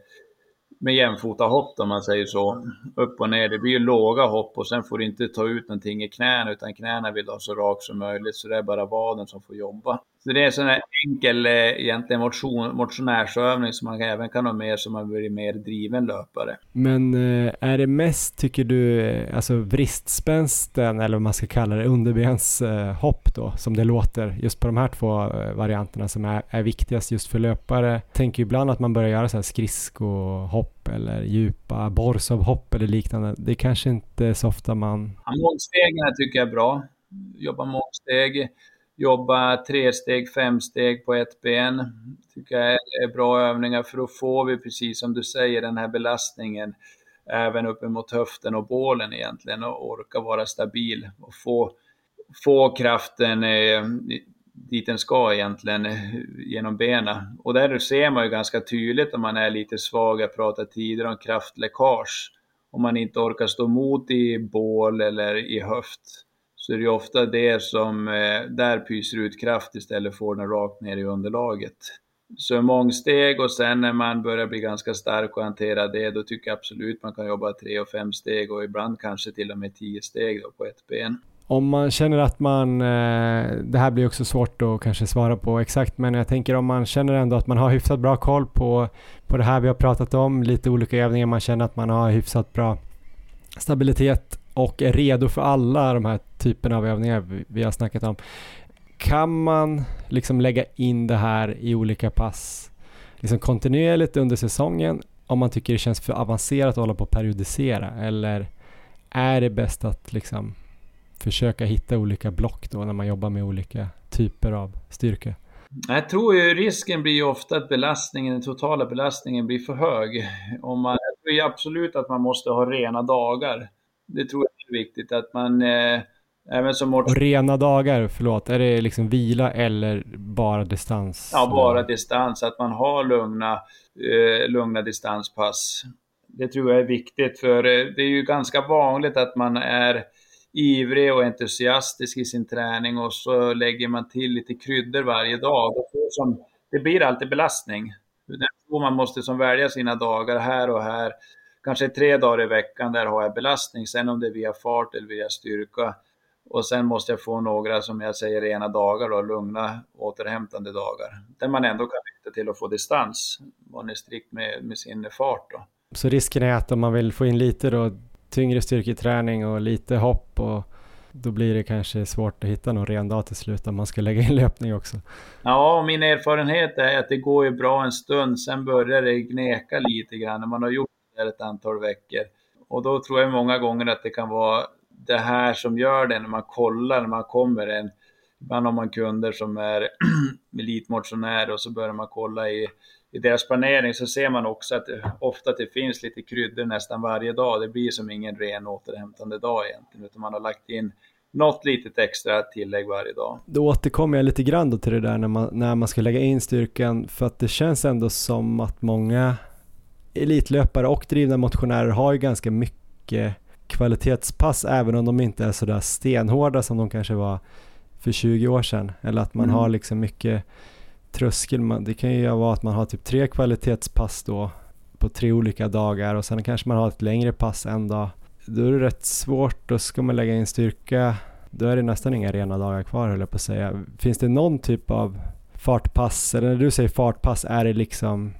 med jämfota hopp om man säger så. Upp och ner. Det blir ju låga hopp och sen får du inte ta ut någonting i knäna utan knäna vill du ha så rakt som möjligt så det är bara vaden som får jobba. Så det är en sån här enkel eh, egentligen motion, motionärsövning som man även kan ha med som man blir mer driven löpare. Men eh, är det mest, tycker du, eh, alltså vristspänsten eller vad man ska kalla det, underbenshopp då, som det låter, just på de här två varianterna som är, är viktigast just för löpare? Tänker ibland att man börjar göra så här skridskohopp eller djupa borsovhopp eller liknande. Det är kanske inte är så ofta man... Ja, målstegen tycker jag är bra. Jobba målsteg jobba tre steg, fem steg på ett ben. tycker jag är bra övningar för då får vi precis som du säger den här belastningen även uppemot höften och bålen egentligen och orka vara stabil och få, få kraften eh, dit den ska egentligen genom benen. Och där ser man ju ganska tydligt om man är lite svag, jag pratade tidigare om kraftläckage. Om man inte orkar stå emot i bål eller i höft så är det ofta det som eh, där pyser ut kraft istället för den rakt ner i underlaget. Så mångsteg och sen när man börjar bli ganska stark och hantera det, då tycker jag absolut man kan jobba tre och fem steg och ibland kanske till och med tio steg då på ett ben. Om man känner att man, eh, det här blir också svårt att kanske svara på exakt, men jag tänker om man känner ändå att man har hyfsat bra koll på, på det här vi har pratat om, lite olika övningar, man känner att man har hyfsat bra stabilitet och är redo för alla de här typerna av övningar vi har snackat om. Kan man liksom lägga in det här i olika pass liksom kontinuerligt under säsongen om man tycker det känns för avancerat att hålla på att periodisera eller är det bäst att liksom försöka hitta olika block då när man jobbar med olika typer av styrka? Jag tror ju risken blir ju ofta att belastningen, den totala belastningen blir för hög. Om man, jag tror absolut att man måste ha rena dagar det tror jag är viktigt att man eh, Även som. Och rena dagar, förlåt, är det liksom vila eller bara distans? Ja, bara distans, att man har lugna, eh, lugna distanspass. Det tror jag är viktigt för eh, det är ju ganska vanligt att man är ivrig och entusiastisk i sin träning och så lägger man till lite kryddor varje dag. Det blir alltid belastning. Man måste som välja sina dagar här och här kanske tre dagar i veckan där har jag belastning. Sen om det är via fart eller via styrka. Och sen måste jag få några, som jag säger, rena dagar då, lugna återhämtande dagar. Där man ändå kan byta till att få distans. Man är strikt med, med sin fart då. Så risken är att om man vill få in lite då tyngre styrketräning och lite hopp och då blir det kanske svårt att hitta någon ren dag till slut om man ska lägga in löpning också. Ja, min erfarenhet är att det går ju bra en stund, sen börjar det gneka lite grann när man har gjort ett antal veckor. Och då tror jag många gånger att det kan vara det här som gör det när man kollar, när man kommer en, ibland har man kunder som är elitmotionärer och så börjar man kolla i, i deras planering så ser man också att det, ofta att det finns lite kryddor nästan varje dag. Det blir som ingen ren återhämtande dag egentligen, utan man har lagt in något litet extra tillägg varje dag. Då återkommer jag lite grann då till det där när man, när man ska lägga in styrkan, för att det känns ändå som att många elitlöpare och drivna motionärer har ju ganska mycket kvalitetspass även om de inte är sådär stenhårda som de kanske var för 20 år sedan. Eller att man mm. har liksom mycket tröskel. Det kan ju vara att man har typ tre kvalitetspass då på tre olika dagar och sen kanske man har ett längre pass en dag. Då är det rätt svårt, då ska man lägga in styrka då är det nästan inga rena dagar kvar höll jag på att säga. Finns det någon typ av fartpass, eller när du säger fartpass, är det liksom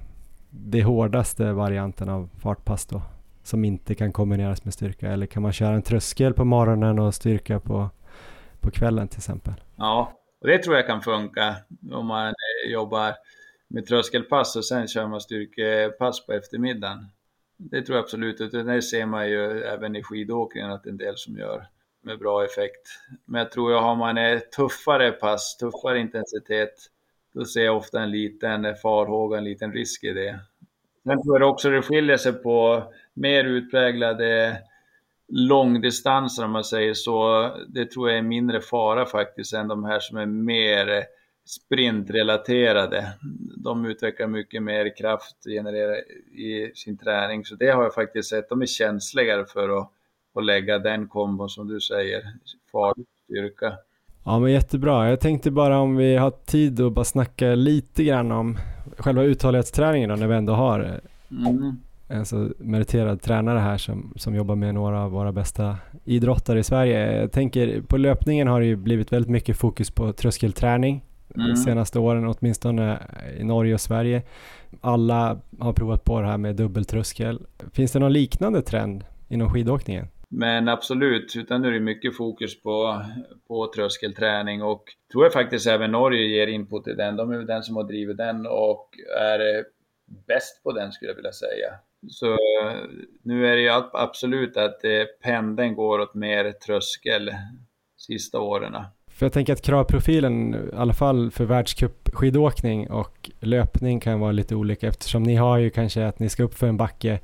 det hårdaste varianten av fartpass då? Som inte kan kombineras med styrka? Eller kan man köra en tröskel på morgonen och styrka på, på kvällen till exempel? Ja, och det tror jag kan funka om man eh, jobbar med tröskelpass och sen kör man styrkepass på eftermiddagen. Det tror jag absolut, och det ser man ju även i skidåkningen att det är en del som gör med bra effekt. Men jag tror att har man ett tuffare pass, tuffare intensitet, då ser jag ofta en liten farhåga, en liten risk i det. Sen tror jag också det skiljer sig på mer utpräglade långdistanser om man säger så. Det tror jag är mindre fara faktiskt än de här som är mer sprintrelaterade. De utvecklar mycket mer kraft genererar i sin träning, så det har jag faktiskt sett. De är känsligare för att, att lägga den kombon som du säger, fart styrka. Ja men jättebra. Jag tänkte bara om vi har tid att bara snacka lite grann om själva uthållighetsträningen då när vi ändå har mm. en så meriterad tränare här som, som jobbar med några av våra bästa idrottare i Sverige. Jag tänker på löpningen har det ju blivit väldigt mycket fokus på tröskelträning mm. de senaste åren, åtminstone i Norge och Sverige. Alla har provat på det här med dubbeltröskel. Finns det någon liknande trend inom skidåkningen? Men absolut, utan nu är det mycket fokus på, på tröskelträning och tror jag faktiskt även Norge ger input i den. De är väl den som har drivit den och är bäst på den skulle jag vilja säga. Så nu är det ju absolut att eh, pendeln går åt mer tröskel sista åren. För jag tänker att kravprofilen, i alla fall för världscupskidåkning och löpning kan vara lite olika eftersom ni har ju kanske att ni ska upp för en backe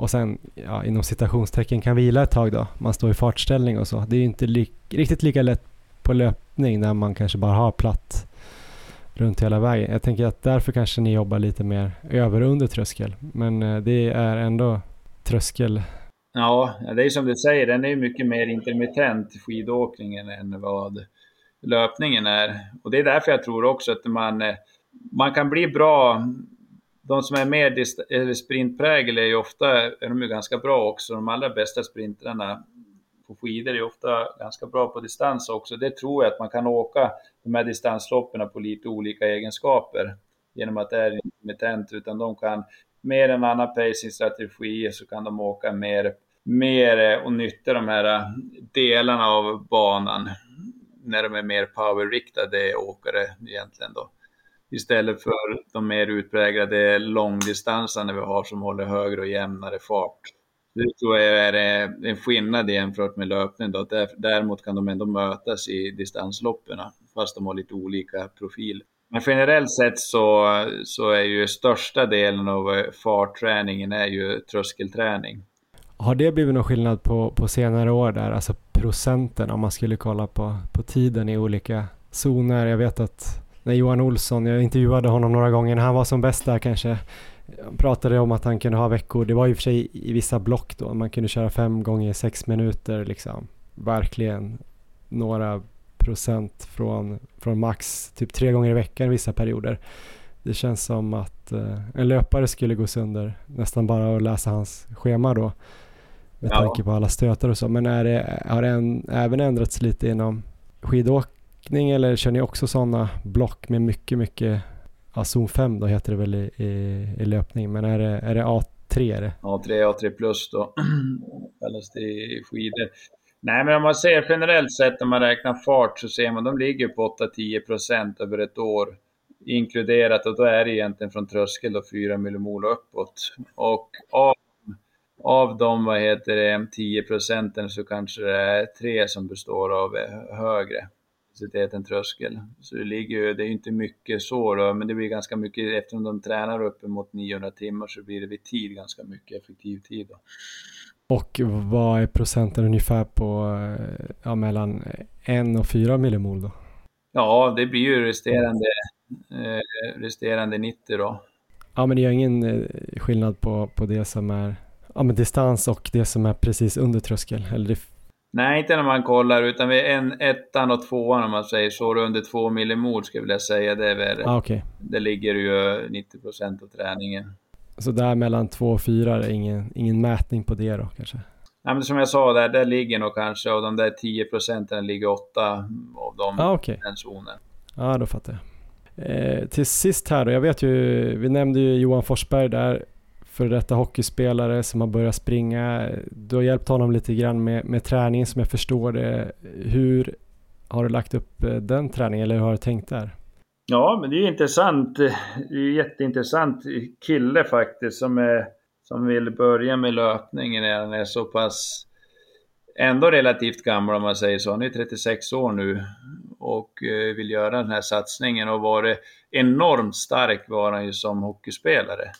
och sen ja, inom citationstecken kan vila ett tag då. Man står i fartställning och så. Det är ju inte li riktigt lika lätt på löpning när man kanske bara har platt runt hela vägen. Jag tänker att därför kanske ni jobbar lite mer över och under tröskel. Men eh, det är ändå tröskel. Ja, det är som du säger, den är mycket mer intermittent skidåkningen än vad löpningen är. Och det är därför jag tror också att man, eh, man kan bli bra. De som är mer sprintprägel är ju ofta är de ju ganska bra också. De allra bästa sprintrarna på skidor är ofta ganska bra på distans också. Det tror jag att man kan åka de här distansloppen på lite olika egenskaper genom att det är intermittent, utan de kan med en annan pacing-strategi så kan de åka mer, mer eh, och nyttja de här eh, delarna av banan när de är mer powerriktade åkare egentligen då. Istället för de mer utpräglade långdistanserna vi har som håller högre och jämnare fart. Det tror jag är en skillnad jämfört med löpning. Då. Däremot kan de ändå mötas i distansloppen fast de har lite olika profil. Men generellt sett så, så är ju största delen av eh, fartträningen är ju tröskelträning. Har det blivit någon skillnad på, på senare år där, alltså procenten om man skulle kolla på, på tiden i olika zoner? Jag vet att när Johan Olsson, jag intervjuade honom några gånger när han var som bäst där kanske, pratade om att han kunde ha veckor, det var i och för sig i vissa block då, man kunde köra fem gånger sex minuter liksom, verkligen några procent från, från max, typ tre gånger i veckan i vissa perioder. Det känns som att eh, en löpare skulle gå sönder nästan bara att läsa hans schema då med ja. tanke på alla stötar och så. Men är det, har det en, även ändrats lite inom skidåkning eller kör ni också sådana block med mycket, mycket, ja zon 5 då heter det väl i, i, i löpning, men är det, är det A3? Är det? A3, A3 plus då kallas det i skidor. Nej, men om man ser generellt sett när man räknar fart så ser man de ligger på 8-10 procent över ett år inkluderat och då är det egentligen från tröskel då 4 millimol uppåt. Och av av de vad heter det, 10 procenten så kanske det är tre som består av eh, högre kapacitet än tröskel. Så det ligger ju, det är inte mycket så då, men det blir ganska mycket, eftersom de tränar uppemot 900 timmar så blir det vid tid ganska mycket effektiv tid. Då. Och vad är procenten ungefär på eh, ja, mellan 1 och 4 millimol då? Ja, det blir ju resterande, eh, resterande 90 då. Ja, men det gör ingen eh, skillnad på, på det som är ja, men distans och det som är precis under tröskel? Eller det... Nej, inte när man kollar, utan vid en, ettan och tvåan om man säger så, under två millimol skulle jag vilja säga. Det, är väl, ah, okay. det ligger ju 90 procent av träningen. Så där mellan två och fyra är ingen, ingen mätning på det då kanske? Nej, men som jag sa, där, där ligger nog kanske av de där 10 procenten ligger åtta av dem ah, okay. den zonen. Ja, då fattar jag. Eh, till sist här då, jag vet ju, vi nämnde ju Johan Forsberg där, för detta hockeyspelare som har börjat springa. Du har hjälpt honom lite grann med, med träning som jag förstår det. Hur har du lagt upp eh, den träningen eller hur har du tänkt där? Ja, men det är intressant. Det är jätteintressant kille faktiskt som, är, som vill börja med löpningen när han är så pass ändå relativt gammal om man säger så. Han är 36 år nu och eh, vill göra den här satsningen och varit enormt stark var han ju som hockeyspelare.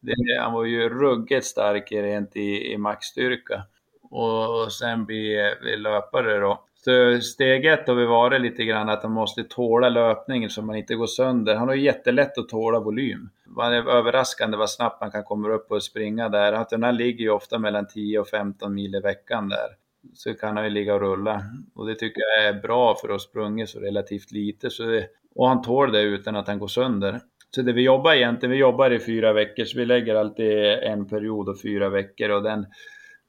Det, han var ju ruggigt stark rent i, i maxstyrka. Och sen bli, bli löpare då. Så steg ett har vi varit lite grann att han måste tåla löpningen så man inte går sönder. Han har ju jättelätt att tåla volym. Det är överraskande vad snabbt man kan komma upp och springa där. Att den här ligger ju ofta mellan 10 och 15 mil i veckan där. Så kan han ju ligga och rulla. Och det tycker jag är bra för att ha sprungit så relativt lite. Så det, och han tål det utan att han går sönder. Så det vi jobbar egentligen, vi jobbar i fyra veckor, så vi lägger alltid en period och fyra veckor och den,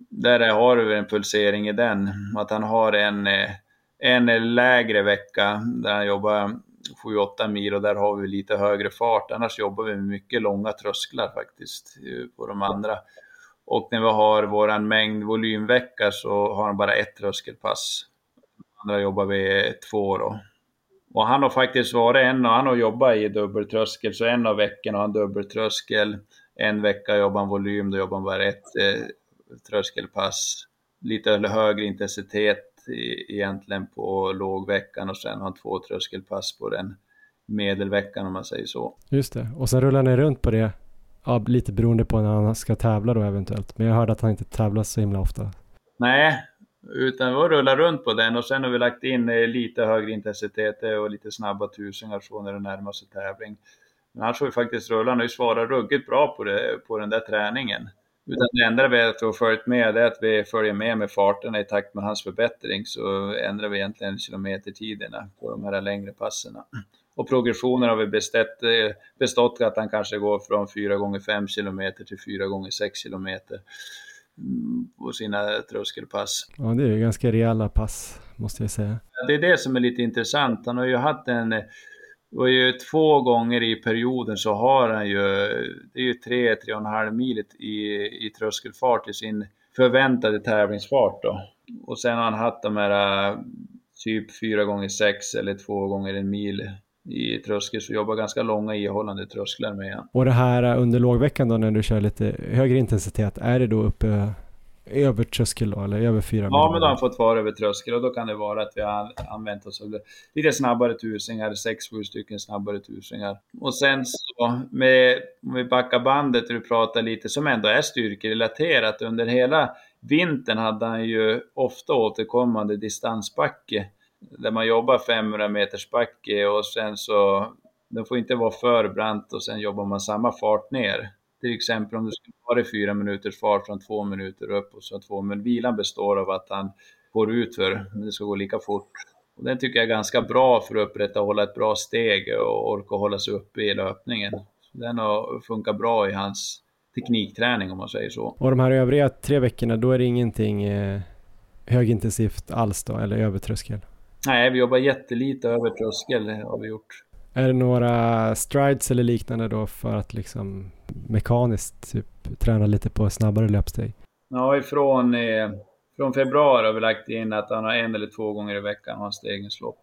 där har du en pulsering i den. Att han har en, en lägre vecka där han jobbar 7-8 mil och där har vi lite högre fart. Annars jobbar vi med mycket långa trösklar faktiskt på de andra. Och när vi har våran mängd volymvecka så har han bara ett tröskelpass. Andra jobbar vi två då. Och han har faktiskt varit en och han har jobbat i dubbeltröskel, så en av veckorna har han dubbeltröskel. En vecka jobbar han volym, då jobbar han bara ett eh, tröskelpass. Lite högre intensitet i, egentligen på lågveckan och sen har han två tröskelpass på den medelveckan om man säger så. Just det, och sen rullar ni runt på det, ja, lite beroende på när han ska tävla då eventuellt. Men jag hörde att han inte tävlar så himla ofta. Nej, utan vi rullar runt på den och sen har vi lagt in eh, lite högre intensitet eh, och lite snabba tusingar så när det närmar sig tävling. Men annars har vi faktiskt rullat, han har ju svarat ruggigt bra på, det, på den där träningen. Utan det enda vi har följt med är att vi följer med med farterna i takt med hans förbättring så ändrar vi egentligen kilometertiderna på de här längre passerna. Och progressionen har vi bestått, eh, bestått att han kanske går från 4 gånger 5 km till 4 gånger 6 km på sina tröskelpass. Ja, det är ju ganska rejäla pass måste jag säga. Det är det som är lite intressant. Han har ju haft en och ju två gånger i perioden så har han ju, det är ju tre, tre och en halv mil i, i tröskelfart i sin förväntade tävlingsfart då. Och sen har han haft de här typ fyra gånger sex eller två gånger en mil i tröskel så jobbar ganska långa ihållande trösklar med. Ja. Och det här under lågveckan då när du kör lite högre intensitet, är det då uppe över tröskel då, eller över fyra Ja, men då har han fått vara över tröskel och då kan det vara att vi har använt oss av lite snabbare tusingar, sex, sju stycken snabbare tusingar. Och sen så med, om vi backar bandet du pratar lite som ändå är styrkerelaterat, under hela vintern hade han ju ofta återkommande distansbacke där man jobbar 500 meters backe och sen så, det får inte vara för brant och sen jobbar man samma fart ner. Till exempel om du skulle vara i fyra minuters fart från två minuter upp och så två, men vilan består av att han går ut för, men det ska gå lika fort. Och den tycker jag är ganska bra för att upprätthålla ett bra steg och orka hålla sig uppe i löpningen. Den har funkat bra i hans teknikträning om man säger så. Och de här övriga tre veckorna, då är det ingenting eh, högintensivt alls då, eller övertröskel? Nej, vi jobbar jättelite över tröskel har vi gjort. Är det några strides eller liknande då för att liksom mekaniskt typ träna lite på snabbare löpsteg? Ja, ifrån eh, från februari har vi lagt in att han har en eller två gånger i veckan har stegningslopp.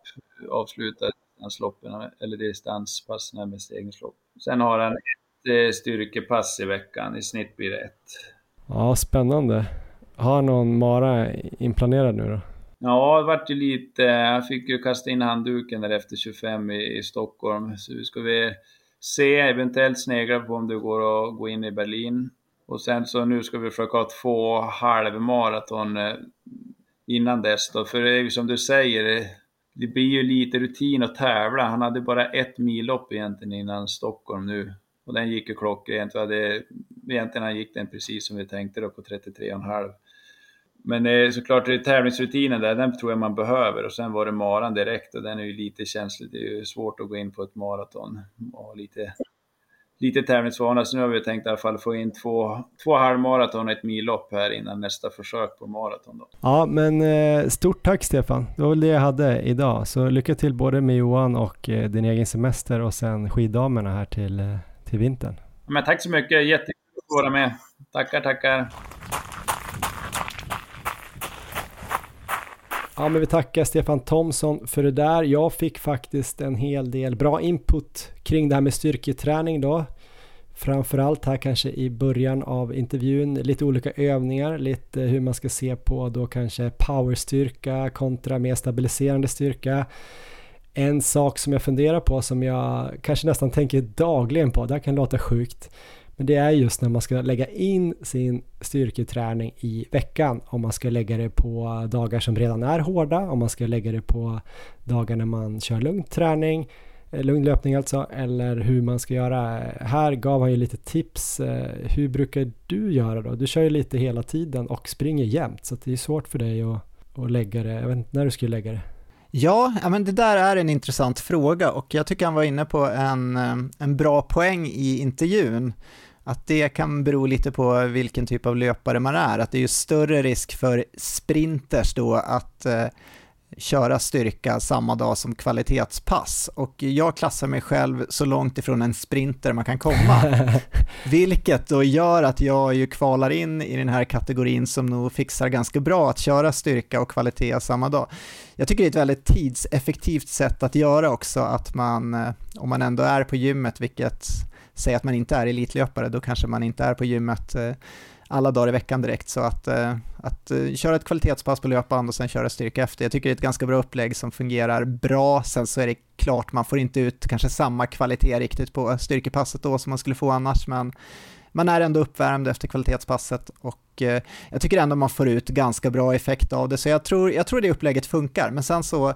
Avslutar distansloppen eller distanspassen med stegningslopp. Sen har han ett eh, styrkepass i veckan, i snitt blir det ett. Ja, spännande. Har någon mara inplanerad nu då? Ja, det vart ju lite, jag fick ju kasta in handduken där efter 25 i, i Stockholm. Så vi ska vi se, eventuellt snegla på om det går att gå in i Berlin. Och sen så nu ska vi försöka ha två halvmaraton eh, innan dess då. För det är ju som du säger, eh, det blir ju lite rutin att tävla. Han hade bara ett millopp egentligen innan Stockholm nu. Och den gick ju klockrent. egentligen gick den precis som vi tänkte då på 33,5. Men eh, såklart, det är tävlingsrutinen där, den tror jag man behöver. Och sen var det maran direkt och den är ju lite känslig. Det är ju svårt att gå in på ett maraton och lite lite tävlingsvana, så nu har vi tänkt i alla fall få in två, två halvmaraton och ett millopp här innan nästa försök på maraton. Då. Ja, men eh, stort tack Stefan. Det var väl det jag hade idag. Så lycka till både med Johan och eh, din egen semester och sen skiddamerna här till, eh, till vintern. Men tack så mycket, jättekul att vara med. Tackar, tackar. Ja, men vi tackar Stefan Thomsson för det där. Jag fick faktiskt en hel del bra input kring det här med styrketräning då. Framförallt här kanske i början av intervjun, lite olika övningar, lite hur man ska se på då kanske powerstyrka kontra mer stabiliserande styrka. En sak som jag funderar på som jag kanske nästan tänker dagligen på, det här kan låta sjukt, men det är just när man ska lägga in sin styrketräning i veckan. Om man ska lägga det på dagar som redan är hårda, om man ska lägga det på dagar när man kör lugn träning, eh, lugn löpning alltså, eller hur man ska göra. Här gav han ju lite tips. Eh, hur brukar du göra då? Du kör ju lite hela tiden och springer jämt, så det är svårt för dig att, att lägga det. Jag vet inte när du skulle lägga det. Ja, men det där är en intressant fråga och jag tycker han var inne på en, eh, en bra poäng i intervjun att det kan bero lite på vilken typ av löpare man är, att det är ju större risk för sprinters då att eh, köra styrka samma dag som kvalitetspass och jag klassar mig själv så långt ifrån en sprinter man kan komma. Vilket då gör att jag ju kvalar in i den här kategorin som nog fixar ganska bra att köra styrka och kvalitet samma dag. Jag tycker det är ett väldigt tidseffektivt sätt att göra också att man, eh, om man ändå är på gymmet, vilket säg att man inte är elitlöpare, då kanske man inte är på gymmet eh, alla dagar i veckan direkt. Så att, eh, att eh, köra ett kvalitetspass på löpband och sen köra styrka efter, jag tycker det är ett ganska bra upplägg som fungerar bra. Sen så är det klart, man får inte ut kanske samma kvalitet riktigt på styrkepasset då som man skulle få annars, men man är ändå uppvärmd efter kvalitetspasset och jag tycker ändå man får ut ganska bra effekt av det, så jag tror, jag tror det upplägget funkar. Men sen så,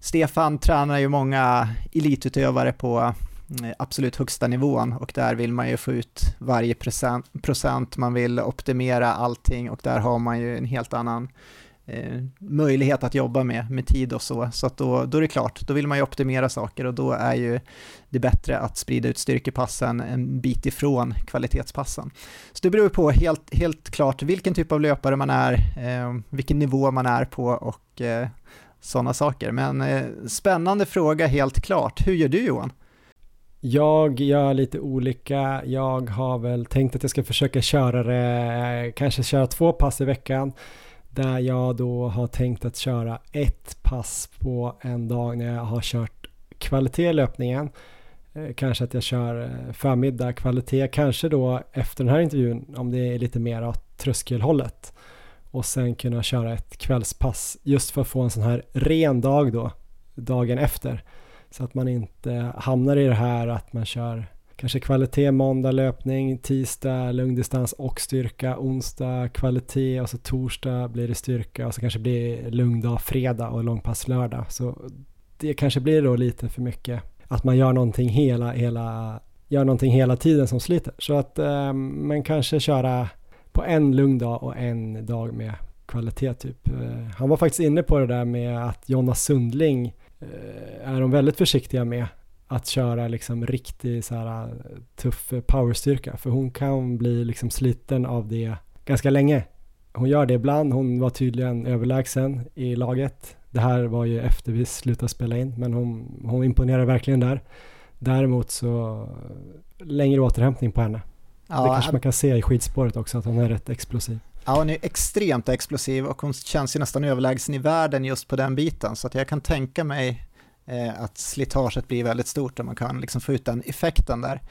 Stefan tränar ju många elitutövare på Eh, absolut högsta nivån och där vill man ju få ut varje procent, procent man vill optimera allting och där har man ju en helt annan eh, möjlighet att jobba med, med tid och så, så att då, då är det klart, då vill man ju optimera saker och då är ju det bättre att sprida ut styrkepassen en bit ifrån kvalitetspassen. Så det beror på helt, helt klart vilken typ av löpare man är, eh, vilken nivå man är på och eh, sådana saker. Men eh, spännande fråga helt klart. Hur gör du Johan? Jag gör lite olika. Jag har väl tänkt att jag ska försöka köra det, eh, kanske köra två pass i veckan. Där jag då har tänkt att köra ett pass på en dag när jag har kört kvalitet i löpningen. Eh, kanske att jag kör eh, förmiddag kvalitet, kanske då efter den här intervjun om det är lite mer åt tröskelhållet. Och sen kunna köra ett kvällspass just för att få en sån här ren dag då, dagen efter. Så att man inte hamnar i det här att man kör kanske kvalitet måndag löpning, tisdag lungdistans och styrka, onsdag kvalitet och så torsdag blir det styrka och så kanske blir lugn fredag och långpass lördag. Så det kanske blir då lite för mycket att man gör någonting hela, hela, gör någonting hela tiden som sliter. Så att eh, man kanske köra på en lugn dag och en dag med kvalitet typ. Eh, han var faktiskt inne på det där med att Jonna Sundling är de väldigt försiktiga med att köra liksom riktig så här, eh, tuff powerstyrka för hon kan bli liksom sliten av det ganska länge. Hon gör det ibland, hon var tydligen överlägsen i laget. Det här var ju efter vi slutade spela in men hon, hon imponerar verkligen där. Däremot så längre återhämtning på henne. Ja, det kanske man kan se i skidspåret också att hon är rätt explosiv. Ja, hon är extremt explosiv och hon känns ju nästan överlägsen i världen just på den biten, så att jag kan tänka mig eh, att slitaget blir väldigt stort och man kan liksom få ut den effekten där.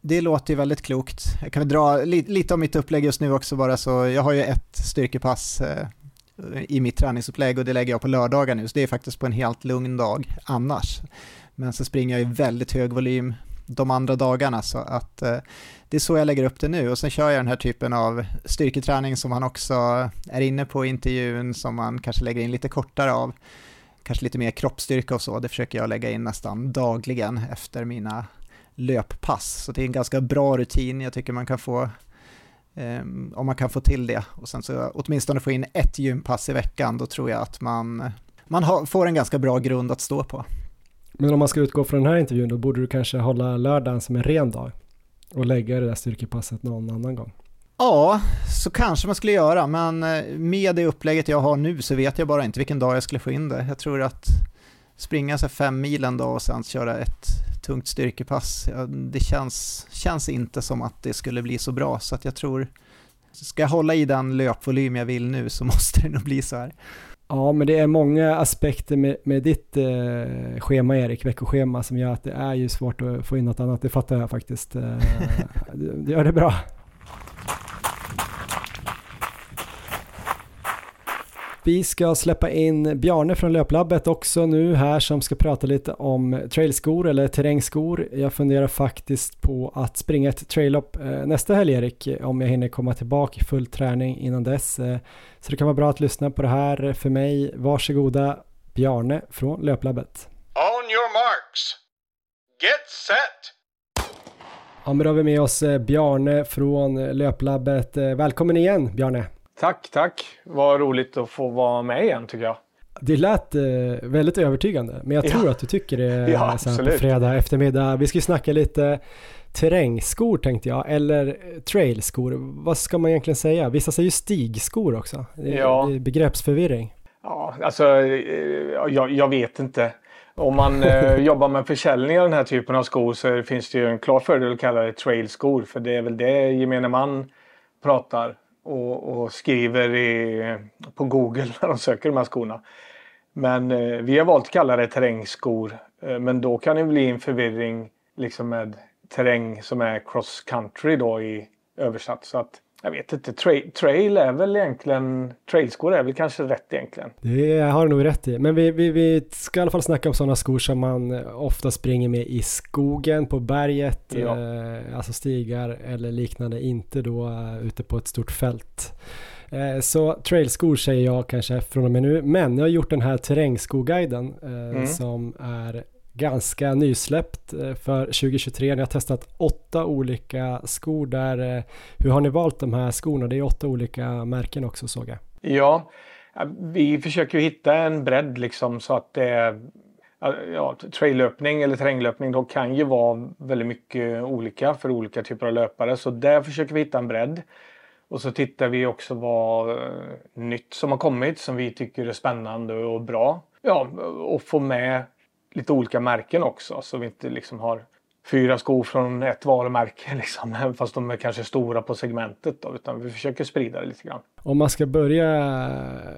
Det låter ju väldigt klokt. Jag kan väl dra li lite om mitt upplägg just nu också bara så, jag har ju ett styrkepass eh, i mitt träningsupplägg och det lägger jag på lördagar nu, så det är faktiskt på en helt lugn dag annars. Men så springer jag i väldigt hög volym de andra dagarna så att eh, det är så jag lägger upp det nu och sen kör jag den här typen av styrketräning som han också är inne på i intervjun som man kanske lägger in lite kortare av. Kanske lite mer kroppsstyrka och så, det försöker jag lägga in nästan dagligen efter mina löppass. Så det är en ganska bra rutin, jag tycker man kan få Um, om man kan få till det och sen så åtminstone få in ett gympass i veckan, då tror jag att man, man har, får en ganska bra grund att stå på. Men om man ska utgå från den här intervjun, då borde du kanske hålla lördagen som en ren dag? Och lägga det där styrkepasset någon annan gång. Ja, så kanske man skulle göra, men eh, med det upplägget jag har nu så vet jag bara inte vilken dag jag skulle få in det. Jag tror att springa sig fem mil en dag och sen köra ett tungt styrkepass, det känns, känns inte som att det skulle bli så bra, så att jag tror, ska jag hålla i den löpvolym jag vill nu så måste det nog bli så här. Ja, men det är många aspekter med, med ditt eh, schema Erik, veckoschema, som gör att det är ju svårt att få in något annat, det fattar jag faktiskt. Eh, du, du gör det bra. Vi ska släppa in Bjarne från Löplabbet också nu här som ska prata lite om trailskor eller terrängskor. Jag funderar faktiskt på att springa ett traillopp eh, nästa helg Erik, om jag hinner komma tillbaka i full träning innan dess. Eh, så det kan vara bra att lyssna på det här för mig. Varsågoda Bjarne från Löplabbet. On your marks. Get set. Ja, men då har vi med oss eh, Bjarne från Löplabbet. Välkommen igen Bjarne! Tack, tack. Vad roligt att få vara med igen tycker jag. Det lät eh, väldigt övertygande, men jag tror ja. att du tycker det ja, så på fredag eftermiddag. Vi ska ju snacka lite terrängskor tänkte jag, eller trailskor. Vad ska man egentligen säga? Vissa säger ju stigskor också. Det, ja. det är begreppsförvirring. Ja, alltså eh, jag, jag vet inte. Om man eh, jobbar med försäljning av den här typen av skor så finns det ju en klar fördel att kalla det trailskor. För det är väl det gemene man pratar och, och skriver i, på Google när de söker de här skorna. Men eh, vi har valt att kalla det terrängskor. Eh, men då kan det bli en förvirring liksom med terräng som är cross country då i översatt. Så att jag vet inte, tra trail är väl egentligen, trailskor är väl kanske rätt egentligen. Det har du nog rätt i, men vi, vi, vi ska i alla fall snacka om sådana skor som man ofta springer med i skogen, på berget, ja. eh, alltså stigar eller liknande, inte då uh, ute på ett stort fält. Eh, så trailskor säger jag kanske från och med nu, men jag har gjort den här terrängskoguiden eh, mm. som är ganska nysläppt eh, för 2023. Ni har testat åtta olika skor där. Eh, hur har ni valt de här skorna? Det är åtta olika märken också såg jag. Ja, vi försöker hitta en bredd liksom så att det är ja, traillöpning eller terränglöpning då kan ju vara väldigt mycket olika för olika typer av löpare. Så där försöker vi hitta en bredd. Och så tittar vi också vad eh, nytt som har kommit som vi tycker är spännande och bra. Ja, och få med lite olika märken också så vi inte liksom har fyra skor från ett varumärke liksom, fast de är kanske stora på segmentet då, utan vi försöker sprida det lite grann. Om man ska börja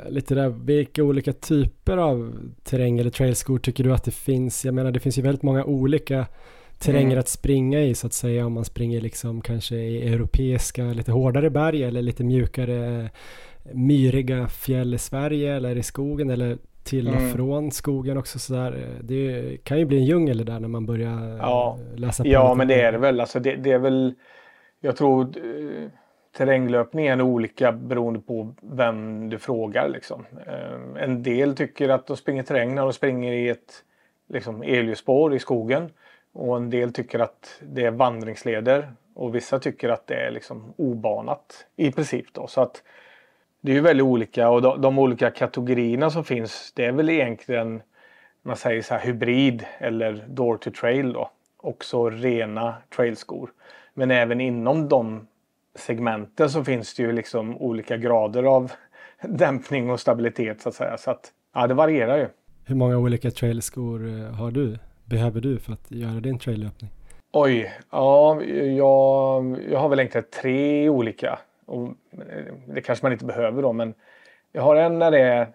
lite där, vilka olika typer av terräng eller trailskor tycker du att det finns? Jag menar det finns ju väldigt många olika terränger mm. att springa i så att säga om man springer liksom kanske i europeiska lite hårdare berg eller lite mjukare myriga fjäll i Sverige eller i skogen eller till och mm. från skogen också sådär. Det kan ju bli en djungel där när man börjar ja. läsa på. Ja, men det är det väl. Alltså det, det är väl, jag tror eh, terränglöpningen är olika beroende på vem du frågar. Liksom. Eh, en del tycker att de springer terräng när de springer i ett liksom, elljusspår i skogen. Och en del tycker att det är vandringsleder. Och vissa tycker att det är liksom obanat i princip. Då. Så att det är ju väldigt olika och de, de, olika kategorierna som finns det är väl egentligen man säger så här hybrid eller door to trail då. Också rena trailskor. Men även inom de segmenten så finns det ju liksom olika grader av dämpning och stabilitet så att säga. Så att ja, det varierar ju. Hur många olika trailskor eh, har du? Behöver du för att göra din traillöpning? Oj, ja, jag, jag har väl egentligen tre olika. Och eh, det kanske man inte behöver då men jag har en när det är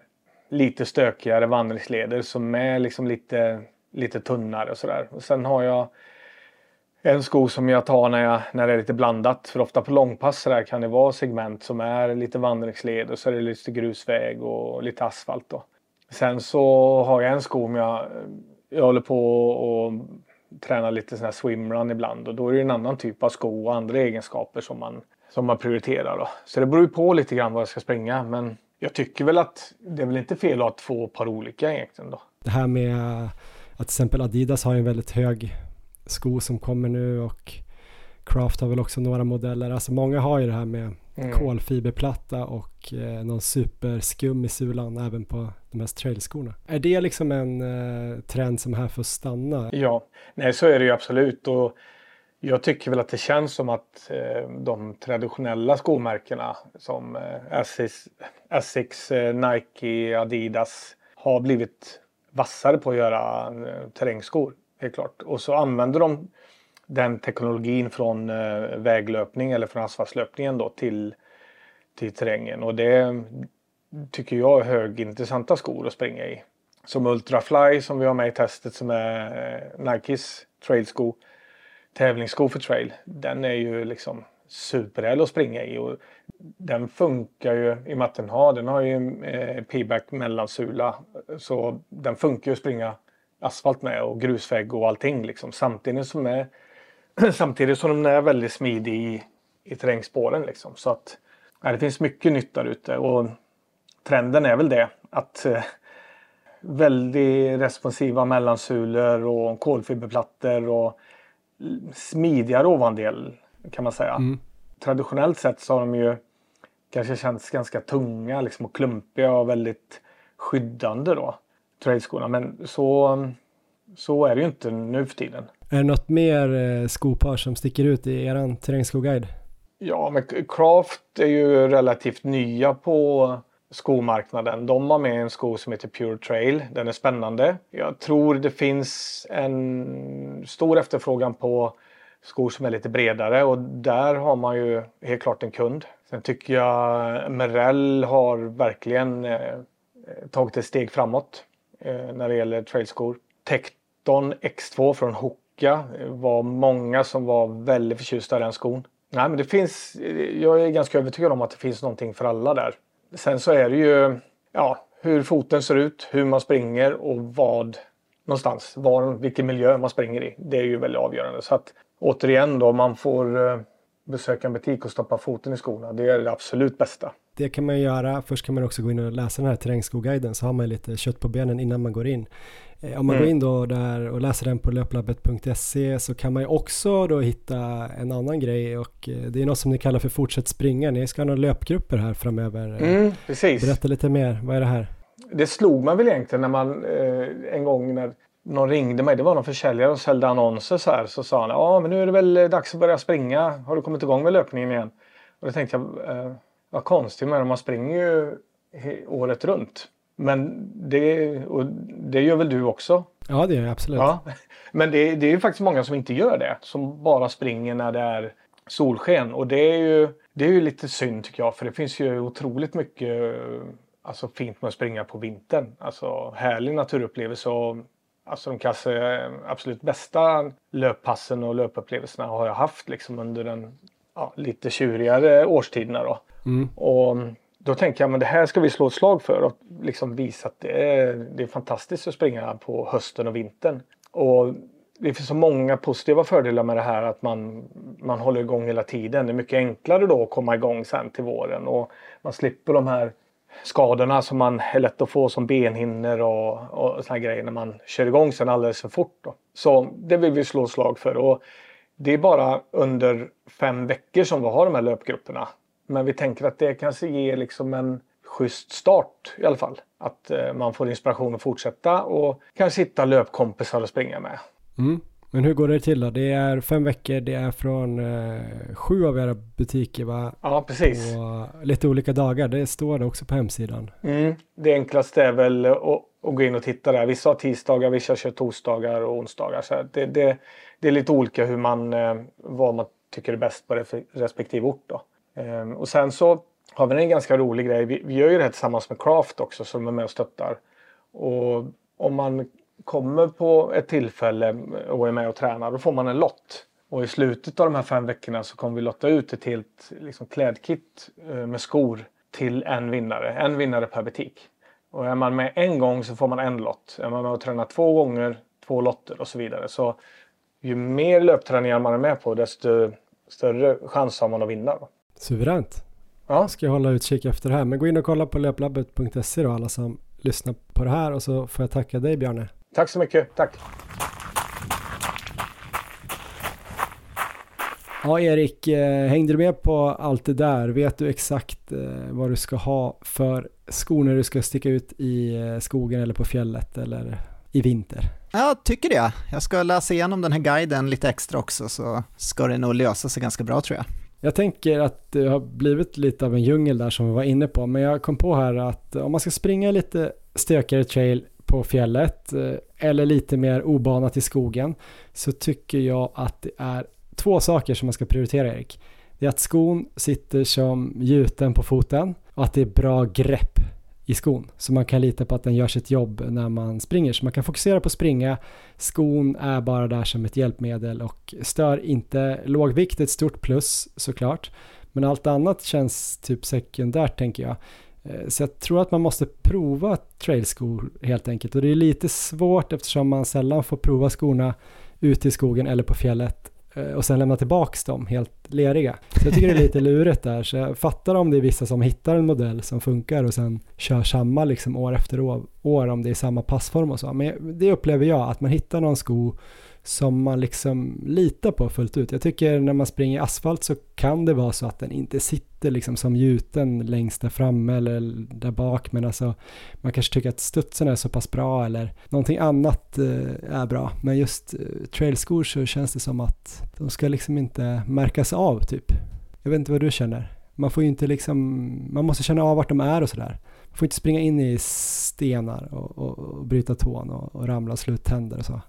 lite stökigare vandringsleder som är liksom lite, lite tunnare och sådär. Och sen har jag en sko som jag tar när, jag, när det är lite blandat. För ofta på långpass så där kan det vara segment som är lite vandringsled och så är det lite grusväg och lite asfalt. Då. Sen så har jag en sko om jag, jag håller på och tränar lite sån här swimrun ibland och då är det en annan typ av sko och andra egenskaper som man som man prioriterar. Då. Så det beror ju på lite grann vad jag ska springa. Men jag tycker väl att det är väl inte fel att ha två par olika egentligen då. Det här med att till exempel Adidas har en väldigt hög sko som kommer nu och Craft har väl också några modeller. Alltså många har ju det här med mm. kolfiberplatta och eh, någon superskum i sulan även på de här trailskorna. Är det liksom en eh, trend som är här för att stanna? Ja, nej så är det ju absolut. Och jag tycker väl att det känns som att eh, de traditionella skomärkena som eh, Asics, Asics eh, Nike, Adidas har blivit vassare på att göra eh, terrängskor. Helt klart. Och så använder de den teknologin från eh, väglöpning eller från asfaltslöpningen då till, till terrängen. Och det tycker jag är högintressanta skor att springa i. Som Ultrafly som vi har med i testet som är eh, Nikes trailsko. Tävlingssko för trail. Den är ju liksom superhärlig att springa i. Och den funkar ju i och med att den har, den har ju eh, p-back mellansula. Så den funkar ju att springa asfalt med och grusvägg och allting liksom. Samtidigt som, är, samtidigt som den är väldigt smidig i, i terrängspåren liksom. Så att ja, det finns mycket nytta där ute och trenden är väl det att eh, väldigt responsiva mellansulor och kolfiberplattor och smidigare ovandel kan man säga. Mm. Traditionellt sett så har de ju kanske känts ganska tunga liksom, och klumpiga och väldigt skyddande då. Trailskorna. Men så, så är det ju inte nu för tiden. Är det något mer eh, skopar som sticker ut i er terrängskoguide? Ja, men Craft är ju relativt nya på skomarknaden. De har med en sko som heter Pure Trail. Den är spännande. Jag tror det finns en stor efterfrågan på skor som är lite bredare och där har man ju helt klart en kund. Sen tycker jag Merrell har verkligen eh, tagit ett steg framåt eh, när det gäller trailskor. Tecton X2 från Hoka var många som var väldigt förtjusta i den skon. Nej, men det finns, eh, jag är ganska övertygad om att det finns någonting för alla där. Sen så är det ju ja, hur foten ser ut, hur man springer och vad någonstans, var, vilken miljö man springer i. Det är ju väldigt avgörande. Så att återigen då, man får eh, besöka en butik och stoppa foten i skorna. Det är det absolut bästa. Det kan man göra. Först kan man också gå in och läsa den här terrängskoguiden så har man lite kött på benen innan man går in. Eh, om man mm. går in då där och läser den på löplabbet.se så kan man ju också då hitta en annan grej och eh, det är något som ni kallar för fortsätt springa. Ni ska ha några löpgrupper här framöver. Mm, precis. Berätta lite mer, vad är det här? Det slog mig väl egentligen när man eh, en gång när någon ringde mig, det var någon försäljare och sålde annonser så här. Så sa han, ja men nu är det väl dags att börja springa. Har du kommit igång med löpningen igen? Och då tänkte jag, eh, vad konstigt men man springer ju året runt. Men det, och det gör väl du också? Ja, det gör jag absolut. Ja. Men det, det är ju faktiskt många som inte gör det. Som bara springer när det är solsken. Och det är ju, det är ju lite synd tycker jag. För det finns ju otroligt mycket alltså, fint med att springa på vintern. Alltså härlig naturupplevelse. Och, alltså de kanske absolut bästa löppassen och löpupplevelserna har jag haft liksom under den ja, lite tjurigare årstiderna. Då. Mm. Och då tänker jag men det här ska vi slå ett slag för och liksom visa att det är, det är fantastiskt att springa på hösten och vintern. Och det finns så många positiva fördelar med det här att man, man håller igång hela tiden. Det är mycket enklare då att komma igång sen till våren och man slipper de här skadorna som man är lätt att få som benhinnor och, och såna grejer när man kör igång sen alldeles för fort. Då. Så det vill vi slå slag för. Och det är bara under fem veckor som vi har de här löpgrupperna. Men vi tänker att det kanske ger liksom en schysst start i alla fall. Att eh, man får inspiration att fortsätta och kanske hitta löpkompisar att springa med. Mm. Men hur går det till då? Det är fem veckor, det är från eh, sju av era butiker va? Ja, precis. På lite olika dagar, det står det också på hemsidan. Mm. Det enklaste är väl att, att gå in och titta där. Vissa har tisdagar, vissa kör torsdagar och onsdagar. Så det, det, det är lite olika hur man, eh, vad man tycker är bäst på respektive ort. Då. Ehm, och sen så har vi en ganska rolig grej. Vi, vi gör ju det här tillsammans med Craft också som är med och stöttar. Och om man kommer på ett tillfälle och är med och tränar då får man en lott. Och i slutet av de här fem veckorna så kommer vi lotta ut ett helt liksom, klädkit eh, med skor till en vinnare. En vinnare per butik. Och är man med en gång så får man en lott. Är man med och tränar två gånger, två lotter och så vidare. Så ju mer löpträningar man är med på desto större chans har man att vinna. Då. Suveränt. Ja. Ska jag hålla utkik efter det här. Men gå in och kolla på löplabbet.se då alla som lyssnar på det här och så får jag tacka dig Bjarne. Tack så mycket. Tack. Ja, Erik, eh, hängde du med på allt det där? Vet du exakt eh, vad du ska ha för skor när du ska sticka ut i eh, skogen eller på fjället? Eller i vinter. Jag tycker det. Jag ska läsa igenom den här guiden lite extra också så ska det nog lösa sig ganska bra tror jag. Jag tänker att det har blivit lite av en djungel där som vi var inne på, men jag kom på här att eh, om man ska springa lite stökigare trail på fjället eh, eller lite mer obanat i skogen så tycker jag att det är två saker som man ska prioritera Erik. Det är att skon sitter som gjuten på foten och att det är bra grepp i skon. Så man kan lita på att den gör sitt jobb när man springer. Så man kan fokusera på att springa. Skon är bara där som ett hjälpmedel och stör inte. Lågvikt är ett stort plus såklart. Men allt annat känns typ sekundärt tänker jag. Eh, så jag tror att man måste prova trailskor helt enkelt. Och det är lite svårt eftersom man sällan får prova skorna ute i skogen eller på fjället Eh, och sen lämna tillbaks dem helt leriga. Så jag tycker det är lite lurigt där, så jag fattar om det är vissa som hittar en modell som funkar och sen kör samma liksom år efter år, år om det är samma passform och så. Men det upplever jag, att man hittar någon sko som man liksom litar på fullt ut. Jag tycker när man springer i asfalt så kan det vara så att den inte sitter liksom som gjuten längst där framme eller där bak men alltså man kanske tycker att studsen är så pass bra eller någonting annat eh, är bra. Men just eh, trailskor så känns det som att de ska liksom inte märkas av typ. Jag vet inte vad du känner. Man får ju inte liksom, man måste känna av vart de är och sådär. Man får inte springa in i stenar och, och, och bryta tån och, och ramla och slå ut tänder och så.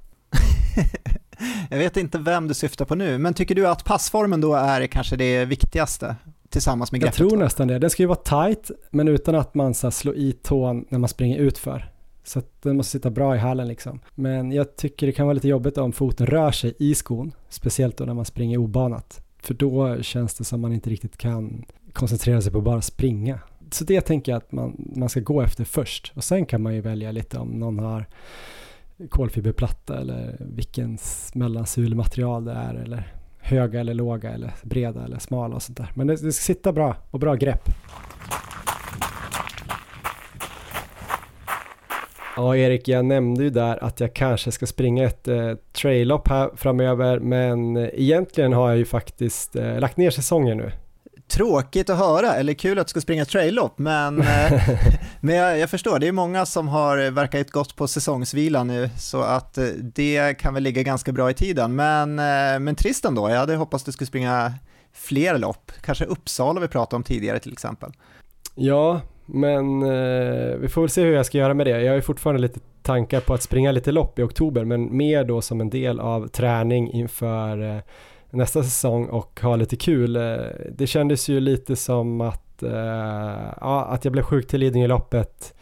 jag vet inte vem du syftar på nu, men tycker du att passformen då är kanske det viktigaste tillsammans med greppet? Jag tror nästan det. Den ska ju vara tight, men utan att man så slår i tån när man springer utför. Så att den måste sitta bra i hallen liksom. Men jag tycker det kan vara lite jobbigt om foten rör sig i skon, speciellt då när man springer obanat. För då känns det som man inte riktigt kan koncentrera sig på bara springa. Så det tänker jag att man, man ska gå efter först. Och sen kan man ju välja lite om någon har kolfiberplatta eller vilken mellansulmaterial det är eller höga eller låga eller breda eller smala och sånt där. Men det, det ska sitta bra och bra grepp. Ja, Erik, jag nämnde ju där att jag kanske ska springa ett eh, trail-lopp här framöver, men eh, egentligen har jag ju faktiskt eh, lagt ner säsongen nu tråkigt att höra, eller kul att du ska springa trail-lopp, men, eh, men jag, jag, förstår, det är många som har verkat gått på säsongsvila nu, så att eh, det kan väl ligga ganska bra i tiden. Men, eh, men trist ändå, jag hade hoppats du skulle springa fler lopp, kanske Uppsala vi pratade om tidigare till exempel. Ja, men eh, vi får väl se hur jag ska göra med det. Jag har ju fortfarande lite tankar på att springa lite lopp i oktober, men mer då som en del av träning inför eh, nästa säsong och ha lite kul. Eh, det kändes ju lite som att, eh, ja, att jag blev sjuk till Lidingöloppet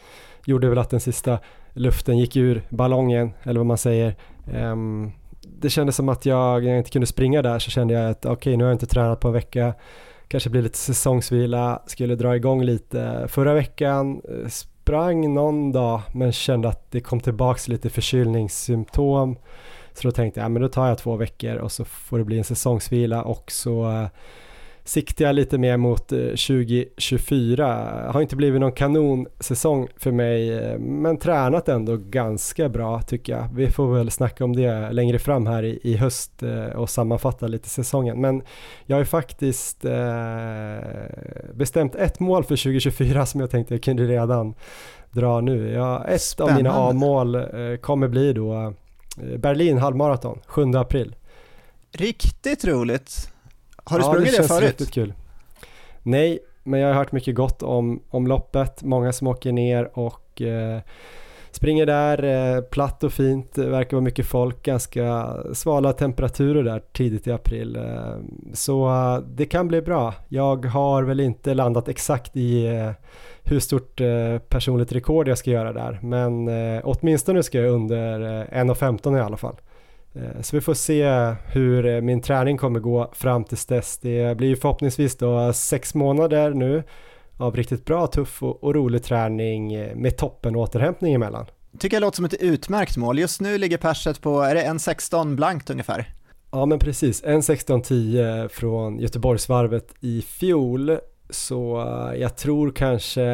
gjorde väl att den sista luften gick ur ballongen, eller vad man säger. Ehm, det kändes som att jag, när jag inte kunde springa där så kände jag att okej, okay, nu har jag inte tränat på en vecka, kanske blir lite säsongsvila, skulle dra igång lite. Förra veckan eh, sprang någon dag men kände att det kom tillbaks lite förkylningssymptom. Så då tänkte jag, ja, men då tar jag två veckor och så får det bli en säsongsvila och så uh, siktar jag lite mer mot 2024. Uh, har inte blivit någon kanonsäsong för mig, uh, men tränat ändå ganska bra tycker jag. Vi får väl snacka om det längre fram här i, i höst och sammanfatta lite säsongen. Men jag har ju faktiskt bestämt ett mål för 2024 som jag tänkte jag kunde redan dra nu. Jag, ett Spännande. av mina A-mål kommer bli då Eh, Berlin halvmaraton, 7 april. Riktigt roligt. Har du ja, sprungit det, det förut? Ja, det känns kul. Nej, men jag har hört mycket gott om, om loppet. Många som åker ner och eh, springer där, eh, platt och fint, eh, verkar vara mycket folk, ganska svala temperaturer där tidigt i april. Eh, så eh, det kan bli bra. Jag har väl inte landat exakt i eh, hur stort eh, personligt rekord jag ska göra där. Men eh, åtminstone ska jag under eh, 1.15 i alla fall. Eh, så vi får se hur eh, min träning kommer gå fram tills dess. Det blir förhoppningsvis då sex månader nu av riktigt bra, tuff och, och rolig träning eh, med toppen återhämtning emellan. Tycker jag låter som ett utmärkt mål. Just nu ligger perset på, är det 1.16 blankt ungefär? Ja men precis, 1.16.10 från Göteborgsvarvet i fjol så eh, jag tror kanske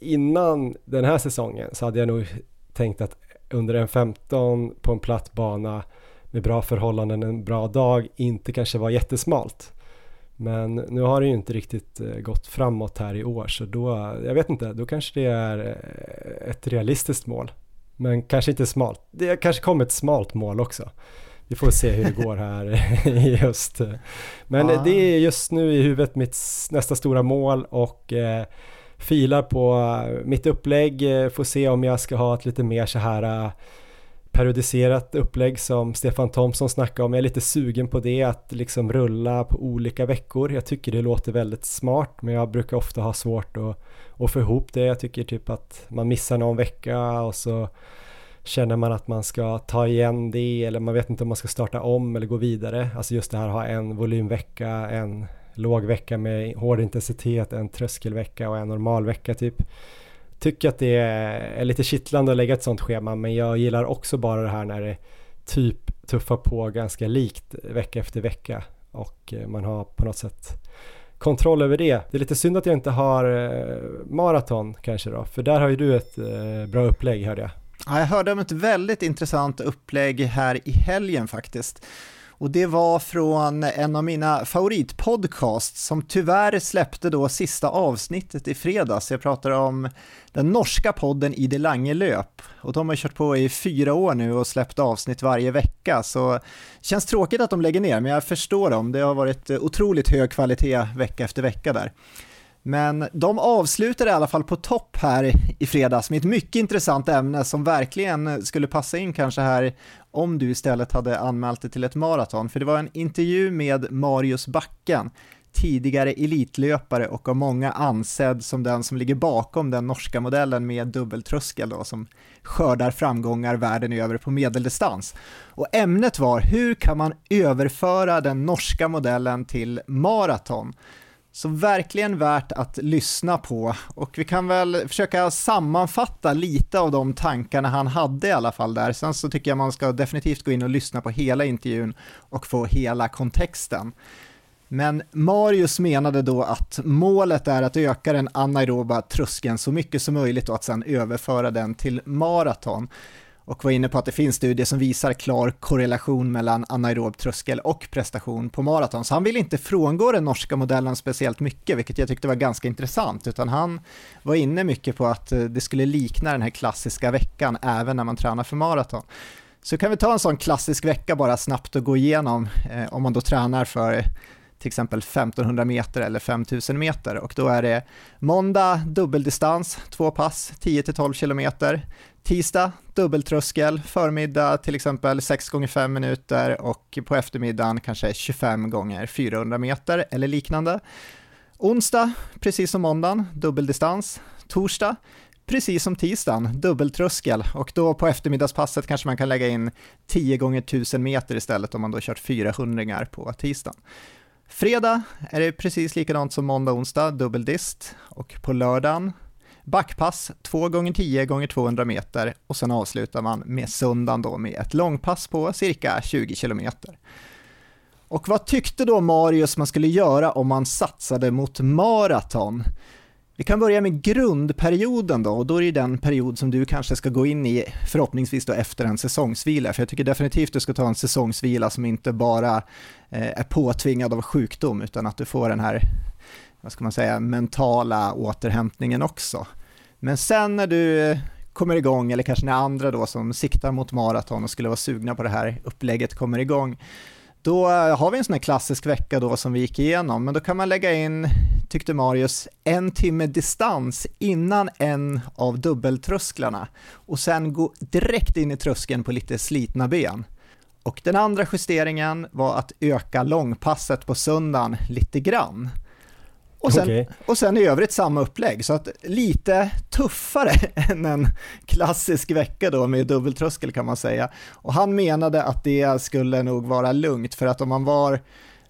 innan den här säsongen så hade jag nog tänkt att under en 15 på en platt bana med bra förhållanden en bra dag inte kanske var jättesmalt. Men nu har det ju inte riktigt eh, gått framåt här i år så då, jag vet inte, då kanske det är eh, ett realistiskt mål. Men kanske inte smalt. Det kanske kommer ett smalt mål också. Vi får se hur det går här i höst. Men ah. det är just nu i huvudet mitt nästa stora mål och eh, filar på mitt upplägg. Får se om jag ska ha ett lite mer så här periodiserat upplägg som Stefan Thomsson snackade om. Jag är lite sugen på det, att liksom rulla på olika veckor. Jag tycker det låter väldigt smart, men jag brukar ofta ha svårt att, att få ihop det. Jag tycker typ att man missar någon vecka och så känner man att man ska ta igen det eller man vet inte om man ska starta om eller gå vidare. Alltså just det här att ha en volymvecka, en låg vecka med hård intensitet, en tröskelvecka och en normal vecka typ tycker att det är lite kittlande att lägga ett sånt schema men jag gillar också bara det här när det typ tuffar på ganska likt vecka efter vecka och eh, man har på något sätt kontroll över det. Det är lite synd att jag inte har eh, maraton kanske då, för där har ju du ett eh, bra upplägg hörde jag. Ja, jag hörde om ett väldigt intressant upplägg här i helgen faktiskt. Och det var från en av mina favoritpodcasts som tyvärr släppte då sista avsnittet i fredags. Jag pratar om den norska podden I det lange löp. Och de har kört på i fyra år nu och släppt avsnitt varje vecka. Så det känns tråkigt att de lägger ner, men jag förstår dem. Det har varit otroligt hög kvalitet vecka efter vecka där. Men de avslutade i alla fall på topp här i fredags med ett mycket intressant ämne som verkligen skulle passa in kanske här om du istället hade anmält dig till ett maraton. För det var en intervju med Marius Backen, tidigare elitlöpare och av många ansedd som den som ligger bakom den norska modellen med dubbeltröskel då, som skördar framgångar världen över på medeldistans. Och ämnet var hur kan man överföra den norska modellen till maraton? Så verkligen värt att lyssna på och vi kan väl försöka sammanfatta lite av de tankarna han hade i alla fall där. Sen så tycker jag man ska definitivt gå in och lyssna på hela intervjun och få hela kontexten. Men Marius menade då att målet är att öka den anaeroba tröskeln så mycket som möjligt och att sedan överföra den till maraton och var inne på att det finns studier som visar klar korrelation mellan anaerob tröskel och prestation på maraton. Så han vill inte frångå den norska modellen speciellt mycket, vilket jag tyckte var ganska intressant, utan han var inne mycket på att eh, det skulle likna den här klassiska veckan även när man tränar för maraton. Så kan vi ta en sån klassisk vecka bara snabbt och gå igenom eh, om man då tränar för till exempel 1500 meter eller 5000 meter och då är det måndag dubbeldistans, två pass, 10-12 kilometer, tisdag dubbeltröskel, förmiddag till exempel 6 gånger 5 minuter och på eftermiddagen kanske 25 gånger 400 meter eller liknande. Onsdag, precis som måndagen, dubbeldistans. Torsdag, precis som tisdagen, dubbeltröskel och då på eftermiddagspasset kanske man kan lägga in 10 gånger 1000 meter istället om man då kört 400 på tisdagen. Fredag är det precis likadant som måndag och onsdag, dubbeldist och på lördagen backpass 2 gånger 10 gånger 200 meter och sen avslutar man med söndagen då med ett långpass på cirka 20 kilometer. Och vad tyckte då Marius man skulle göra om man satsade mot maraton? Vi kan börja med grundperioden då och då är det den period som du kanske ska gå in i förhoppningsvis då efter en säsongsvila för jag tycker definitivt du ska ta en säsongsvila som inte bara eh, är påtvingad av sjukdom utan att du får den här vad ska man säga, mentala återhämtningen också. Men sen när du eh, kommer igång, eller kanske när andra då som siktar mot maraton och skulle vara sugna på det här upplägget kommer igång, då eh, har vi en sån här klassisk vecka då som vi gick igenom, men då kan man lägga in, tyckte Marius, en timme distans innan en av dubbeltrösklarna och sen gå direkt in i tröskeln på lite slitna ben. Och den andra justeringen var att öka långpasset på söndagen lite grann. Och sen, okay. och sen i övrigt samma upplägg, så att lite tuffare än en klassisk vecka då med dubbeltröskel kan man säga. Och han menade att det skulle nog vara lugnt för att om man var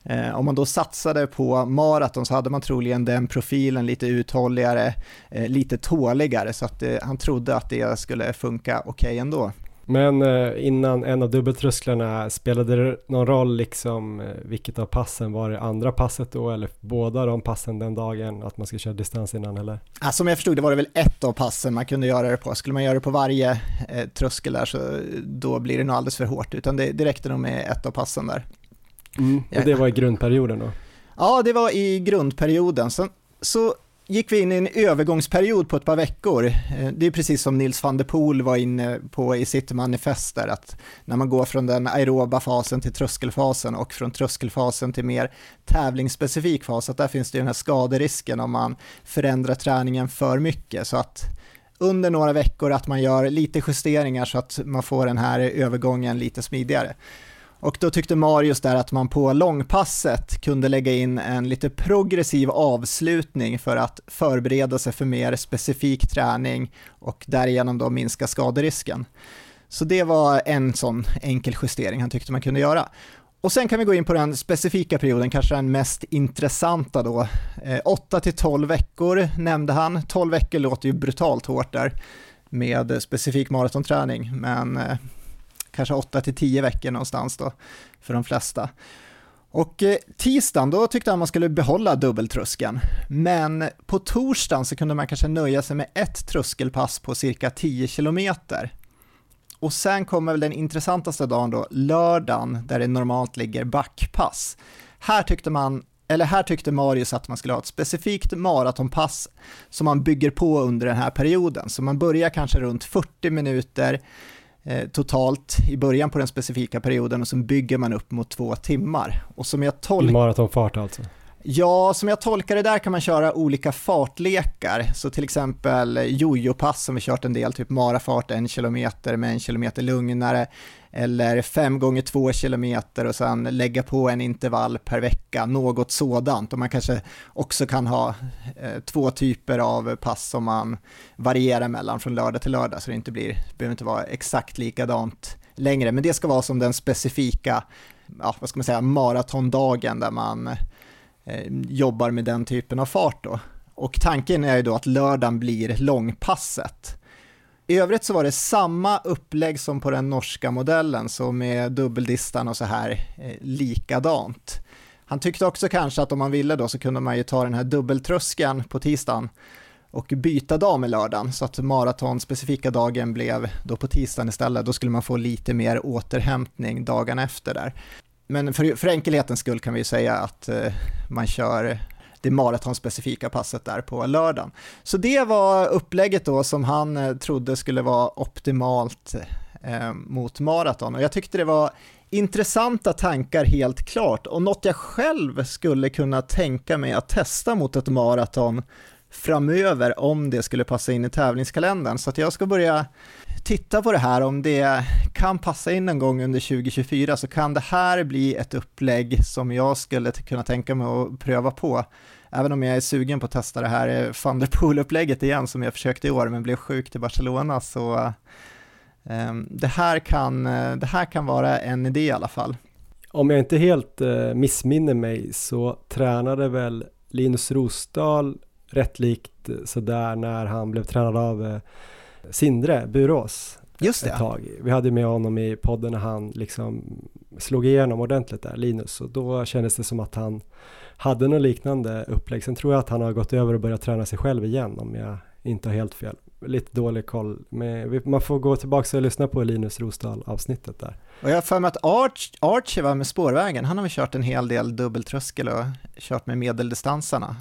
Eh, om man då satsade på maraton så hade man troligen den profilen lite uthålligare, eh, lite tåligare, så att eh, han trodde att det skulle funka okej okay ändå. Men eh, innan en av dubbeltrösklarna, spelade det någon roll liksom eh, vilket av passen? Var det andra passet då eller båda de passen den dagen? Att man ska köra distans innan eller? Ja, som jag förstod det var det väl ett av passen man kunde göra det på. Skulle man göra det på varje eh, tröskel där så då blir det nog alldeles för hårt. Utan det, det räckte nog med ett av passen där. Mm, och det var i grundperioden då? Ja, det var i grundperioden. Så, så gick vi in i en övergångsperiod på ett par veckor. Eh, det är precis som Nils van der Poel var inne på i sitt manifest där, att när man går från den aeroba fasen till tröskelfasen och från tröskelfasen till mer tävlingsspecifik fas, att där finns det ju den här skaderisken om man förändrar träningen för mycket. Så att under några veckor att man gör lite justeringar så att man får den här övergången lite smidigare. Och då tyckte Marius där att man på långpasset kunde lägga in en lite progressiv avslutning för att förbereda sig för mer specifik träning och därigenom då minska skaderisken. Så det var en sån enkel justering han tyckte man kunde göra. Och sen kan vi gå in på den specifika perioden, kanske den mest intressanta då. Eh, 8 till 12 veckor nämnde han. 12 veckor låter ju brutalt hårt där med specifik maratonträning, men eh, kanske 8 till 10 veckor någonstans då för de flesta. Och eh, tisdagen, då tyckte han man skulle behålla dubbeltröskeln. Men på torsdagen så kunde man kanske nöja sig med ett tröskelpass på cirka 10 kilometer. Och sen kommer väl den intressantaste dagen då, lördagen, där det normalt ligger backpass. Här tyckte man eller här tyckte Marius att man skulle ha ett specifikt maratonpass som man bygger på under den här perioden. Så man börjar kanske runt 40 minuter totalt i början på den specifika perioden och sen bygger man upp mot två timmar. Och som jag tolkar... Maratonfart alltså? Ja, som jag tolkar det där kan man köra olika fartlekar. Så till exempel jojo-pass som vi kört en del, typ marafart en kilometer med en kilometer lugnare. Eller 5 gånger 2 kilometer och sen lägga på en intervall per vecka, något sådant. Och man kanske också kan ha eh, två typer av pass som man varierar mellan från lördag till lördag så det inte blir, det behöver inte vara exakt likadant längre. Men det ska vara som den specifika, ja, vad ska man säga, maratondagen där man Eh, jobbar med den typen av fart då. Och tanken är ju då att lördagen blir långpasset. I övrigt så var det samma upplägg som på den norska modellen, så med dubbeldistan och så här eh, likadant. Han tyckte också kanske att om man ville då så kunde man ju ta den här dubbeltröskeln på tisdagen och byta dag med lördagen så att maratonspecifika dagen blev då på tisdagen istället. Då skulle man få lite mer återhämtning dagen efter där men för, för enkelhetens skull kan vi säga att eh, man kör det maratonspecifika passet där på lördagen. Så det var upplägget då som han eh, trodde skulle vara optimalt eh, mot maraton och jag tyckte det var intressanta tankar helt klart och något jag själv skulle kunna tänka mig att testa mot ett maraton framöver om det skulle passa in i tävlingskalendern. Så att jag ska börja titta på det här, om det kan passa in en gång under 2024 så kan det här bli ett upplägg som jag skulle kunna tänka mig att pröva på. Även om jag är sugen på att testa det här van der Poel-upplägget igen som jag försökte i år men blev sjuk till Barcelona så um, det, här kan, det här kan vara en idé i alla fall. Om jag inte helt uh, missminner mig så tränade väl Linus Rosdahl rätt likt sådär när han blev tränad av Sindre Burås Just det. tag. Vi hade med honom i podden när han liksom slog igenom ordentligt där, Linus, och då kändes det som att han hade något liknande upplägg. Sen tror jag att han har gått över och börjat träna sig själv igen om jag inte har helt fel. Lite dålig koll, men man får gå tillbaka och lyssna på Linus Rosdahl avsnittet där. Och jag har för mig att Arch, Archie var med spårvägen, han har väl kört en hel del dubbeltröskel och kört med medeldistanserna.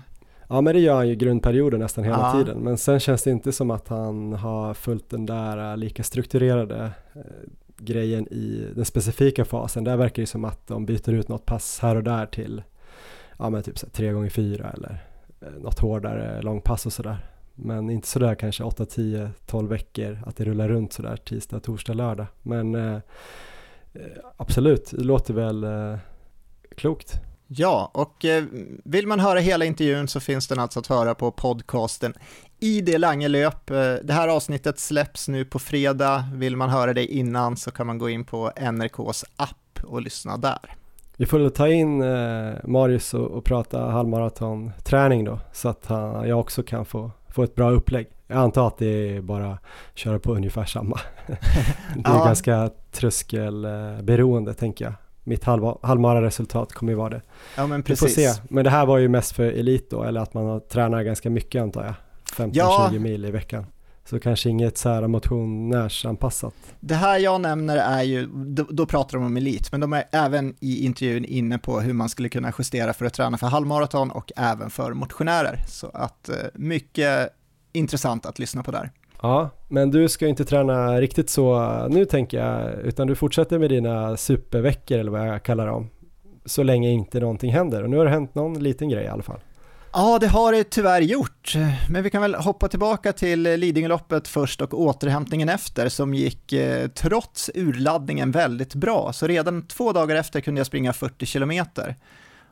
Ja men det gör han ju grundperioden nästan hela ja. tiden. Men sen känns det inte som att han har följt den där äh, lika strukturerade eh, grejen i den specifika fasen. Där verkar det som att de byter ut något pass här och där till ja men typ så tre gånger fyra eller eh, något hårdare långpass och sådär. Men inte sådär kanske 8, 10, 12 veckor att det rullar runt sådär tisdag, torsdag, lördag. Men eh, eh, absolut, det låter väl eh, klokt. Ja, och eh, vill man höra hela intervjun så finns den alltså att höra på podcasten i det lange löp. Eh, det här avsnittet släpps nu på fredag. Vill man höra det innan så kan man gå in på NRKs app och lyssna där. Vi får ta in eh, Marius och, och prata halvmaratonträning då så att han, jag också kan få, få ett bra upplägg. Jag antar att det är bara köra på ungefär samma. det är ja. ganska tröskelberoende tänker jag mitt halva, halvmara resultat kommer ju vara det. Ja men precis. Vi får se. Men det här var ju mest för elit då, eller att man har tränat ganska mycket antar jag. 15-20 ja. mil i veckan. Så kanske inget så här motionärsanpassat. Det här jag nämner är ju, då, då pratar de om elit, men de är även i intervjun inne på hur man skulle kunna justera för att träna för halvmaraton och även för motionärer. Så att eh, mycket intressant att lyssna på där. Ja, men du ska inte träna riktigt så nu tänker jag, utan du fortsätter med dina superveckor eller vad jag kallar dem. Så länge inte någonting händer och nu har det hänt någon liten grej i alla fall. Ja, det har det tyvärr gjort, men vi kan väl hoppa tillbaka till Lidingöloppet först och återhämtningen efter som gick eh, trots urladdningen väldigt bra, så redan två dagar efter kunde jag springa 40 kilometer.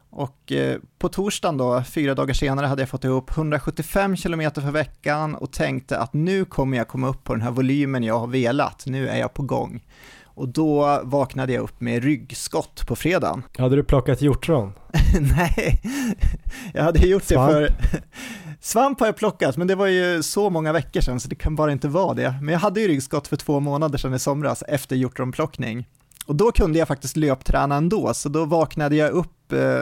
Och eh, på torsdagen då, fyra dagar senare, hade jag fått ihop 175 km för veckan och tänkte att nu kommer jag komma upp på den här volymen jag har velat, nu är jag på gång. Och då vaknade jag upp med ryggskott på fredagen. Hade du plockat hjortron? Nej, jag hade gjort Svamp. det för... Svamp har jag plockat, men det var ju så många veckor sedan så det kan bara inte vara det. Men jag hade ju ryggskott för två månader sedan i somras efter hjortronplockning. Och då kunde jag faktiskt löpträna ändå, så då vaknade jag upp eh,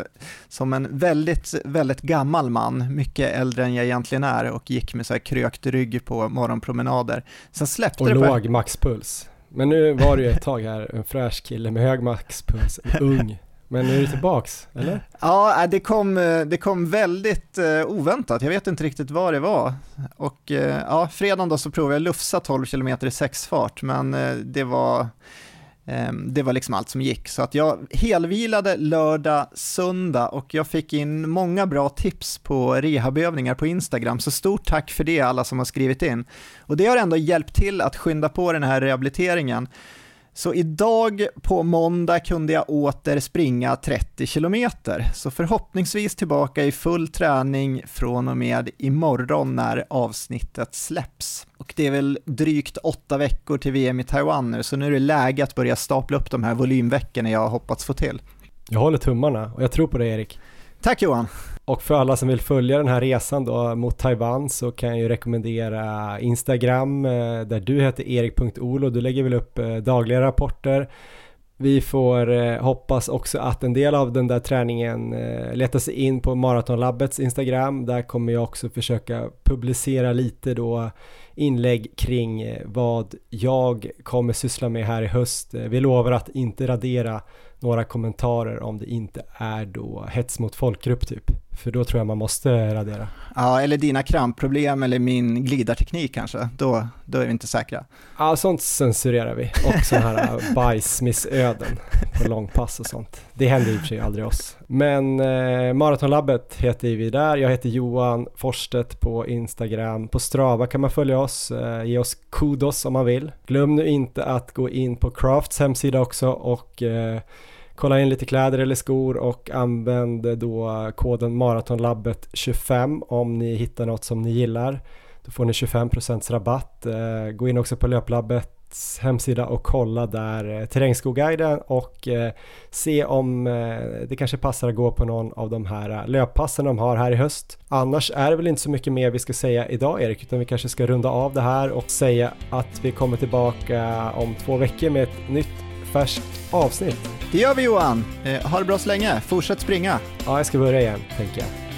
som en väldigt, väldigt gammal man, mycket äldre än jag egentligen är och gick med så här krökt rygg på morgonpromenader. Sen släppte och det låg maxpuls. Men nu var det ju ett tag här, en fräsch kille med hög maxpuls, ung. Men nu är du tillbaks, eller? Ja, äh, det kom, äh, det kom väldigt äh, oväntat. Jag vet inte riktigt vad det var. Och ja, fredagen då så provade jag lufsa 12 km i sexfart, men det var Ehm, det var liksom allt som gick. Så att jag helvilade lördag, söndag och jag fick in många bra tips på rehabövningar på Instagram. Så stort tack för det alla som har skrivit in. Och det har ändå hjälpt till att skynda på den här rehabiliteringen. Så idag på måndag kunde jag åter springa 30 kilometer, så förhoppningsvis tillbaka i full träning från och med imorgon när avsnittet släpps. Och det är väl drygt åtta veckor till VM i Taiwan nu, så nu är det läge att börja stapla upp de här volymveckorna jag har hoppats få till. Jag håller tummarna och jag tror på dig Erik. Tack Johan! Och för alla som vill följa den här resan då mot Taiwan så kan jag ju rekommendera Instagram eh, där du heter erik.olo. Du lägger väl upp eh, dagliga rapporter. Vi får eh, hoppas också att en del av den där träningen letar sig in på Maratonlabbets Instagram. Där kommer jag också försöka publicera lite då inlägg kring vad jag kommer syssla med här i höst. Vi lovar att inte radera några kommentarer om det inte är då hets mot folkgrupp typ. För då tror jag man måste radera. Ja, eller dina krampproblem eller min glidarteknik kanske. Då, då är vi inte säkra. Ja, sånt censurerar vi. Och sådana här bajsmissöden på långpass och sånt. Det händer i och för sig aldrig oss. Men eh, Maratonlabbet heter vi där. Jag heter Johan Forstedt på Instagram. På Strava kan man följa oss. Eh, ge oss kudos om man vill. Glöm nu inte att gå in på Crafts hemsida också och eh, kolla in lite kläder eller skor och använd då koden maratonlabbet25 om ni hittar något som ni gillar. Då får ni 25% rabatt. Eh, gå in också på Löplabbets hemsida och kolla där eh, terrängskoguiden och eh, se om det kanske passar att gå på någon av de här löppassen de har här i höst. Annars är det väl inte så mycket mer vi ska säga idag Erik, utan vi kanske ska runda av det här och säga att vi kommer tillbaka om två veckor med ett nytt färskt avsnitt. Det gör vi Johan. Eh, ha det bra så länge. Fortsätt springa. Ja, jag ska börja igen, tänker jag.